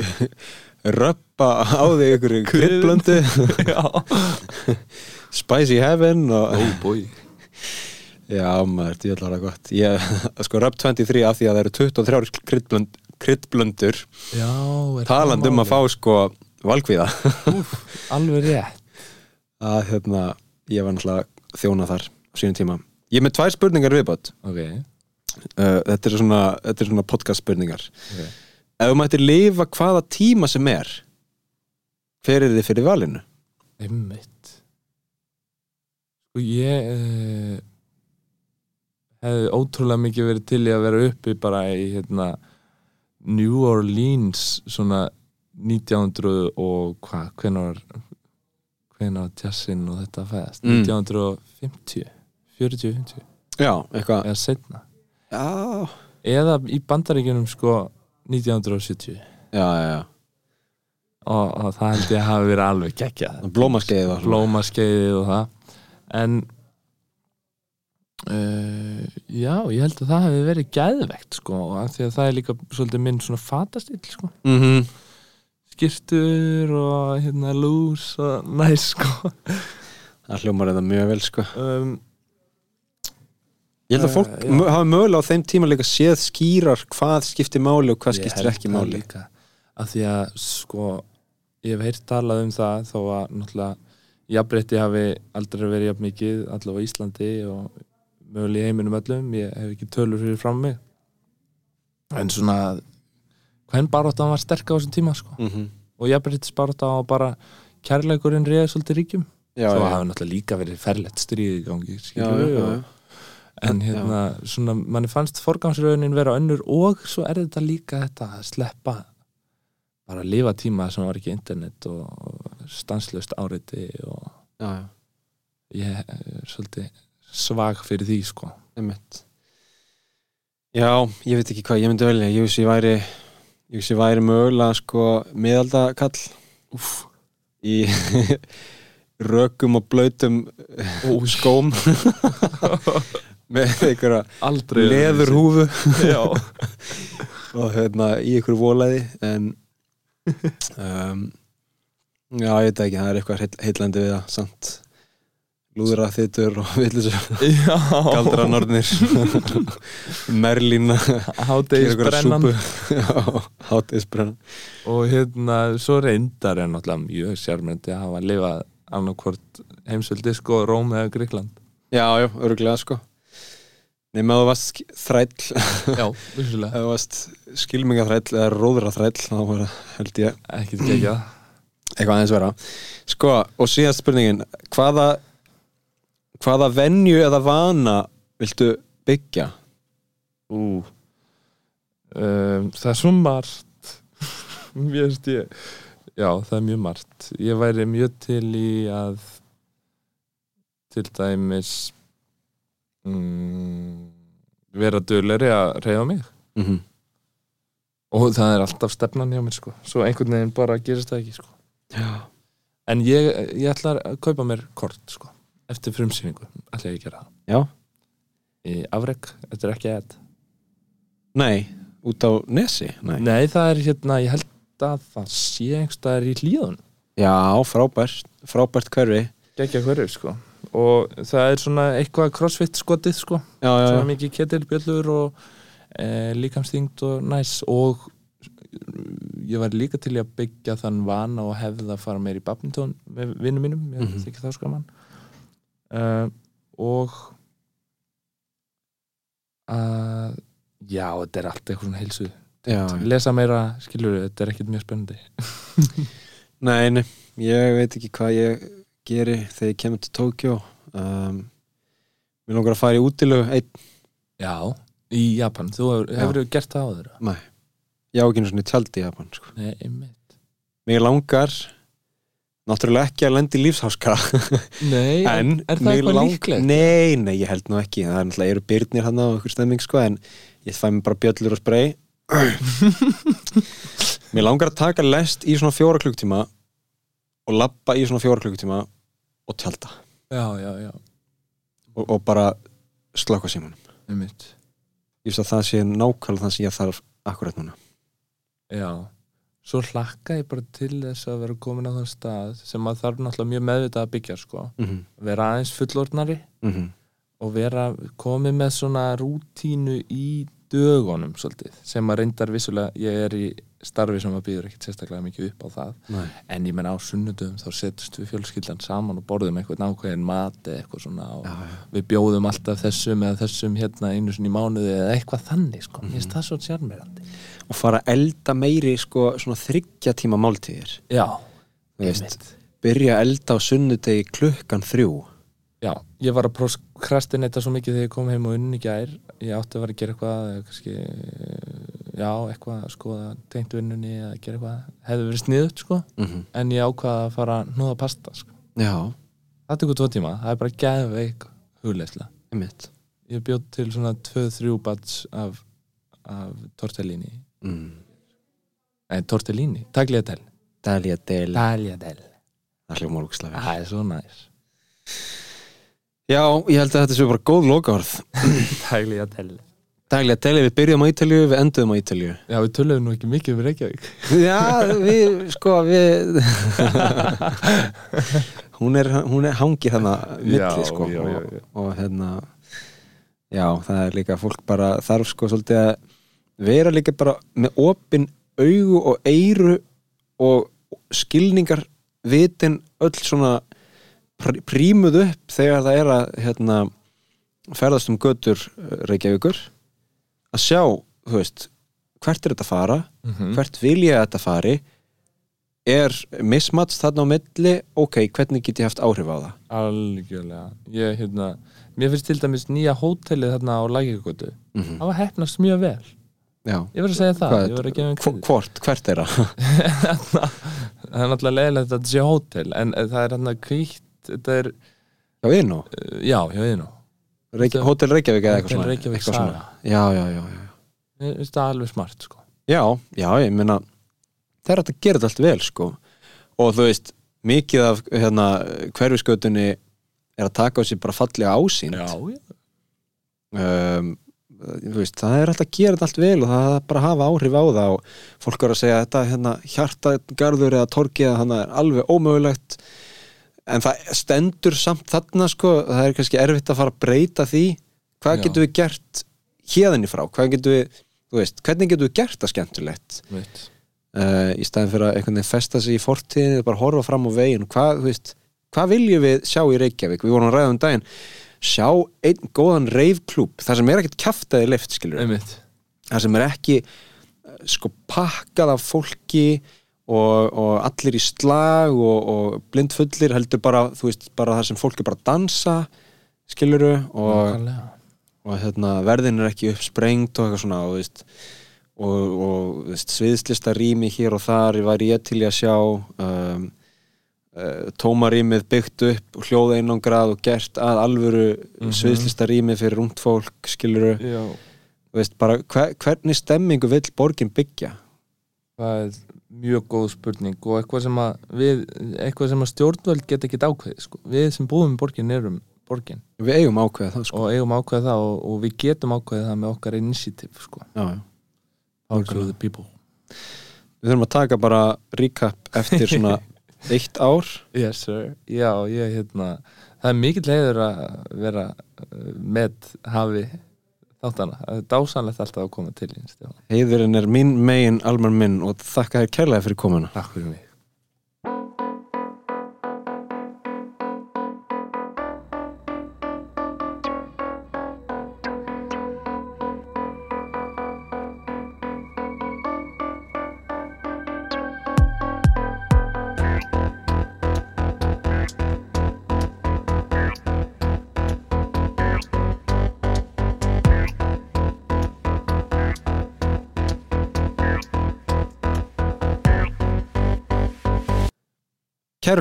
S1: röppa á þig ykkur kryddblöndu.
S2: Já,
S1: spicy heaven og
S2: ó búi
S1: já maður, ætla að það gott. Ég, sko röpp 23 af því að það eru 23 kryddblönd, kryddblöndur
S2: Já, er
S1: talandi um að fá sko valkvíða.
S2: Úf, alveg rétt.
S1: Að hérna, ég var náttúrulega þjóna þar á sínum tíma. Ég er með tvær spurningar viðbátt
S2: Ok,
S1: uh, þetta er svona, þetta er svona podcast spurningar.
S2: Ok
S1: ef þú mættir lifa hvaða tíma sem er hver er þið fyrir valinu?
S2: Einmitt. Sko ég uh, hefði ótrúlega mikið verið til í að vera uppi bara í hérna New Orleans svona 1900 og hvað, hvenær var jazzinn og þetta fæðast
S1: Mm.
S2: 1950 40, 50
S1: já, eitthvað.
S2: Eða setna
S1: já,
S2: eða í bandaríkjunum sko 1970
S1: já, já, já.
S2: og, og það held ég að hafi verið alveg geggjað
S1: blómaskeið og svona.
S2: blómaskeiðið og það en uh, já, ég held að það hefði verið gæðvegt sko, af því að það er líka svolítið minn svona fatastil sko.
S1: Mhm.
S2: skirtur og hérna lús og næs sko.
S1: það hljómar þetta mjög vel sko
S2: um,
S1: ég held að
S2: Eh,
S1: fólk
S2: já.
S1: uh, hafa mögulega á þeim tíma líka séð skýrar hvað skiptir máli og hvað
S2: ég
S1: skiptir
S2: held
S1: ekki
S2: það
S1: máli
S2: líka, af því að sko ég hef heyrt talað um það þó að náttúrulega jafnrétti hafi aldrei verið jafn mikið allavega á Íslandi og mögulega í heiminum öllum ég hef ekki tölur fyrir fram mig en svona hvern baráttan var sterk á þessum tíma sko.
S1: mm -hmm.
S2: og jafnréttis baráttan og bara kærleikurinn reyða svolítið ríkjum
S1: já,
S2: svo
S1: já,
S2: hafi náttúrulega líka verið ferlegt stríð í gangi
S1: já,
S2: og-
S1: já.
S2: En hérna, svona, manni fannst forgangsraunin vera önnur og svo er þetta líka þetta að sleppa bara að lifa tíma sem var ekki internet og, stanslöst áriti og
S1: já, já.
S2: ég er svolítið svag fyrir því sko
S1: Einmitt. Já, ég veit ekki hvað ég myndi velja ég vissi ég væri ég vissi ég væri mögulega sko miðaldakall
S2: Úf.
S1: í rökum og blöytum skóm með einhverja
S2: aldrei
S1: leðurhúfu.
S2: Já,
S1: og hérna í einhverju vólæði en um, já, ég veit ekki það er eitthvað heillandi við það samt. Lúðra þittur og villisur
S2: já.
S1: galdra nornir merlína
S2: hátegisbrennan
S1: hátegisbrennan
S2: og hérna, svo reyndar er náttúrulega mjög sérmyndi að hafa lifað annarkvort heimsveldi sko Róm eða Gríkland
S1: já, já, öruglega sko nema að þú varst þræll.
S2: Já, vissulega.
S1: Þú varst skilmingaþræll eða róðraþræll þá var það held ég.
S2: Ekkert gegja
S1: eitthvað aðeins vera sko, og síðast spurningin hvaða hvaða venju eða vana viltu byggja?
S2: Ú um, Það er svo margt. Mér veist ég Já, það er mjög margt. Ég væri mjög til í að til dæmis mm, vera döleri að reyða mig.
S1: Mm
S2: og það er alltaf stefnan hjá mér sko. Svo einhvern veginn bara gerist það ekki sko.
S1: Já,
S2: en ég, ég ætla að kaupa mér kort sko eftir frumsýningu, ætla ég að gera það. Í afreg, þetta er ekki að
S1: nei, út á nesi? Nei,
S2: nei það er hérna, ég held að það sé einhverstaðar í hlíðun
S1: Já, frábært, frábært hverfi.
S2: Geggja hverju sko og það er svona eitthvað crossfit skotið sko.
S1: Já, já,
S2: svona mikið ketilbjöllur og e, líkamsþyngd og næs. Og ég var líka til að byggja þann vana og hefða að fara meir í badminton með vinnum mínum, ég
S1: Mhm.
S2: þykir það skaman uh, og að já, þetta er allt eitthvað svona heilsu.
S1: Já.
S2: lesa meira, skilur þetta er ekkert mjög spennandi.
S1: Nei, nei, ég veit ekki hvað ég geri þegar ég kemur til Tókjó um, Mér langar að fara í útilegu einn,
S2: já, í Japan, þú hefur, hefur gert það á þeirra
S1: nei. Ég á ekki svona tjaldi í Japan sko.
S2: nei, einmitt.
S1: Mér langar náttúrulega ekki að lenda í lífsháska.
S2: Nei,
S1: en
S2: er það eitthvað
S1: lang-
S2: líklegt?
S1: Nei, nei, ég held nú ekki. Það er náttúrulega eru byrnir hann á okkur stemming sko, en ég fæ mér bara bjöllur og sprey Mér langar að taka lest í svona fjóra klukktíma og labba í svona fjóra klukktíma og tjalda
S2: já, já, já,
S1: og, og bara slökka símanum.
S2: Einmitt.
S1: Ég veist að það sé nákvæmlega það sem ég þarf akkurat núna.
S2: Já, svo hlakka ég bara til þess að vera komin á þann stað sem að þarf náttúrulega mjög meðvitað að byggja sko.
S1: mm -hmm.
S2: vera aðeins fullornari og vera komið með svona rútínu í dögunum svolítið, sem að reyndar vissulega ég er í starfi sem að býður ekkert sérstaklega mikið upp á það,
S1: Nei.
S2: en ég menna á sunnudum þá setjast við fjölskyldan saman og borðum eitthvað nákvæðin mat eða eitthvað svona og
S1: Já, já.
S2: við bjóðum alltaf þessum eða þessum hérna einu sinni mánuði eða eitthvað þannig sko, mér finnst það svo sjarmerandi.
S1: Og fara að elda meiri sko, svona þryggja tíma máltíðir.
S2: Já,
S1: veist, byrja að elda á sunnudegi klukkan þrjú.
S2: Já, ég var að prokrastinetta svo mikið þegar ég kom heim og unni gær ég átti að vera að gera eitthvað kannski, já, eitthvað að skoða tengt vinnunni eða gera eitthvað. Hefði verið sniðut, sko,
S1: mm -hmm.
S2: en ég ákvaða að fara að núða pasta, sko.
S1: Já,
S2: Það tekur tvo tíma, það er bara geðveik hugleisla.
S1: einmitt.
S2: Ég bjóð til svona 2-3 bats af, af tortellini.
S1: Mm.
S2: Nei, tortellini, Tagliatelle.
S1: Tagliatelle. Það
S2: er svo næs
S1: Já, ég held að þetta sé bara góð lokaorð.
S2: Tagliatelle
S1: Tagliatelle, við byrjum á Ítalíu, við enduðum á Ítalíu.
S2: Já, við töluðum nú ekki mikið um Reykjavík.
S1: Já, við, sko, við Hún er, hún er hangið þannig milli, sko
S2: já, já,
S1: og,
S2: já.
S1: og hérna Já, það er líka fólk bara þarf sko svolítið að vera líka bara með opin augu og eyru og skilningar vitin öll svona prímuð upp þegar það er að hérna, ferðast um götur eh, Reykjavíkur að sjá, þú veist hvert er þetta að fara,
S2: mm
S1: hvert vil ég að þetta fari er mismats þarna á milli ok, hvernig get ég haft áhrif á það?
S2: Algjörlega. Ég, hérna, Mér finnst til dæmis nýja hótelið þarna á Lækjagötu
S1: mm -hmm.
S2: Það var hefnast mjög vel.
S1: Já,
S2: Ég verð að segja það,
S1: Hvað- hvort, hvert er það?
S2: Það er náttúrulega leiðilegt að þetta sé hótel En það er hérna kvítt Þetta er,
S1: Já, Inno,
S2: uh, já, já, ég nú
S1: Reykj Hótel Reykjavík eða eitthvað
S2: Reykjavík
S1: eitthvað svona. Já, já, já, já.
S2: Það alveg smart, sko.
S1: Já, já, ég meina það er að gera þetta allt vel, sko. Og þú veist, mikið af hérna, hverfiskötunni er að taka á sig bara fallega ásýnd.
S2: Já, já.
S1: Um, veist, það er alltaf að gera þetta allt vel og það er bara að hafa áhrif á það og fólk er að segja að þetta hérna, hjartagarður eða torkið þannig er alveg ómögulegt en það stendur samt þarna sko, það er kannski erfitt að fara að breyta því. Hvað
S2: Já.
S1: getum við gert hérðinni frá, hvað getum við veist, hvernig getum við gert það skemmtilegt? Uh, í staðin fyrir að einhvern veginn festa sig í fortíðinu bara horfa fram á veginn. Hvað, veist, hvað viljum við sjá í Reykjavík? Við vorum að ræða um daginn sjá einn góðan reifklúb þar sem er ekkert kjaftaði lift skilur þar sem er ekki eh, sko pakkað af fólki og, og allir í slag og, og blindfullir heldur bara þú veist, bara þar sem fólk er bara að dansa skiluru og, og hérna, verðin er ekki uppsprengt og eitthvað svona og, veist, og, og þú veist, sviðslista rými hér og þar væri ég til í að sjá um, uh, tómarýmið byggt upp og hljóða einangrað og gert að alvöru mm
S2: Mhm.
S1: sviðslista rými fyrir rúmt fólk skiluru, veist bara hver, hvernig stemmingu vill borgin byggja?
S2: Það er mjög góð spurning og eitthvað sem að við, eitthvað sem að stjórnvöld get ekki ákveðið sko. við sem búum í borgin erum borgin
S1: við eigum ákveða það sko
S2: og eigum ákveðið það og, og við getum ákveðið það með okkar initiative sko.
S1: já, já.
S2: Power to the people
S1: við þurfum að taka bara recap eftir svona eitt ár
S2: Yes sir, já ég hérna það er mikill leiður að vera uh, með hafi þáttana, það er dásanlegt alltaf að koma til
S1: heiðurinn er minn megin alman minn og þakka þér kærlega fyrir komuna.
S2: Takk fyrir mig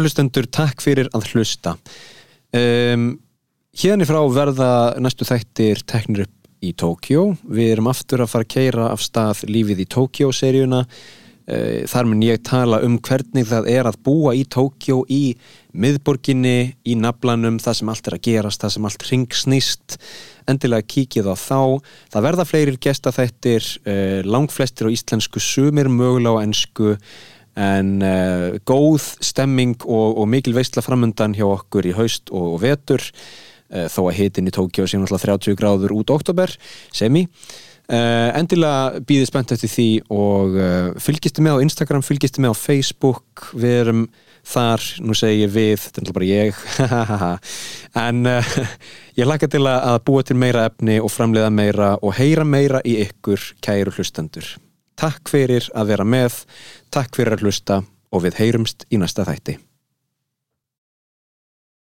S1: Kæru hlustendur, takk fyrir að hlusta. Um, Hérni frá verða næstu þættir teknir upp í Tókjó Við erum aftur að fara að keira af stað lífið í Tókjó-seríuna uh, Þar mun ég tala um hvernig það er að búa í Tókjó í miðborginni, í naflanum það sem allt er að gerast, það sem allt ringsnýst endilega kíkið á þá. Það verða fleirir gestaþættir uh, langflestir á íslensku sumir mögulega á ensku en uh, góð stemming og, og mikil veistla framundan hjá okkur í haust og, og vetur. Uh, þó að hitin í Tókjó sé náttúrulega 30 gráður út oktober, semi. Uh, endilega býðið spennt eftir því og fylgistu með á Instagram fylgistu með á Facebook. Við erum þar, nú segi ég við þetta er náttúrulega bara ég. En ég hlakka til að búa til meira efni og framleiða meira og heyra meira í ykkur kæru hlustendur Takk fyrir að vera með, takk fyrir að hlusta og við heyrumst í næsta þætti.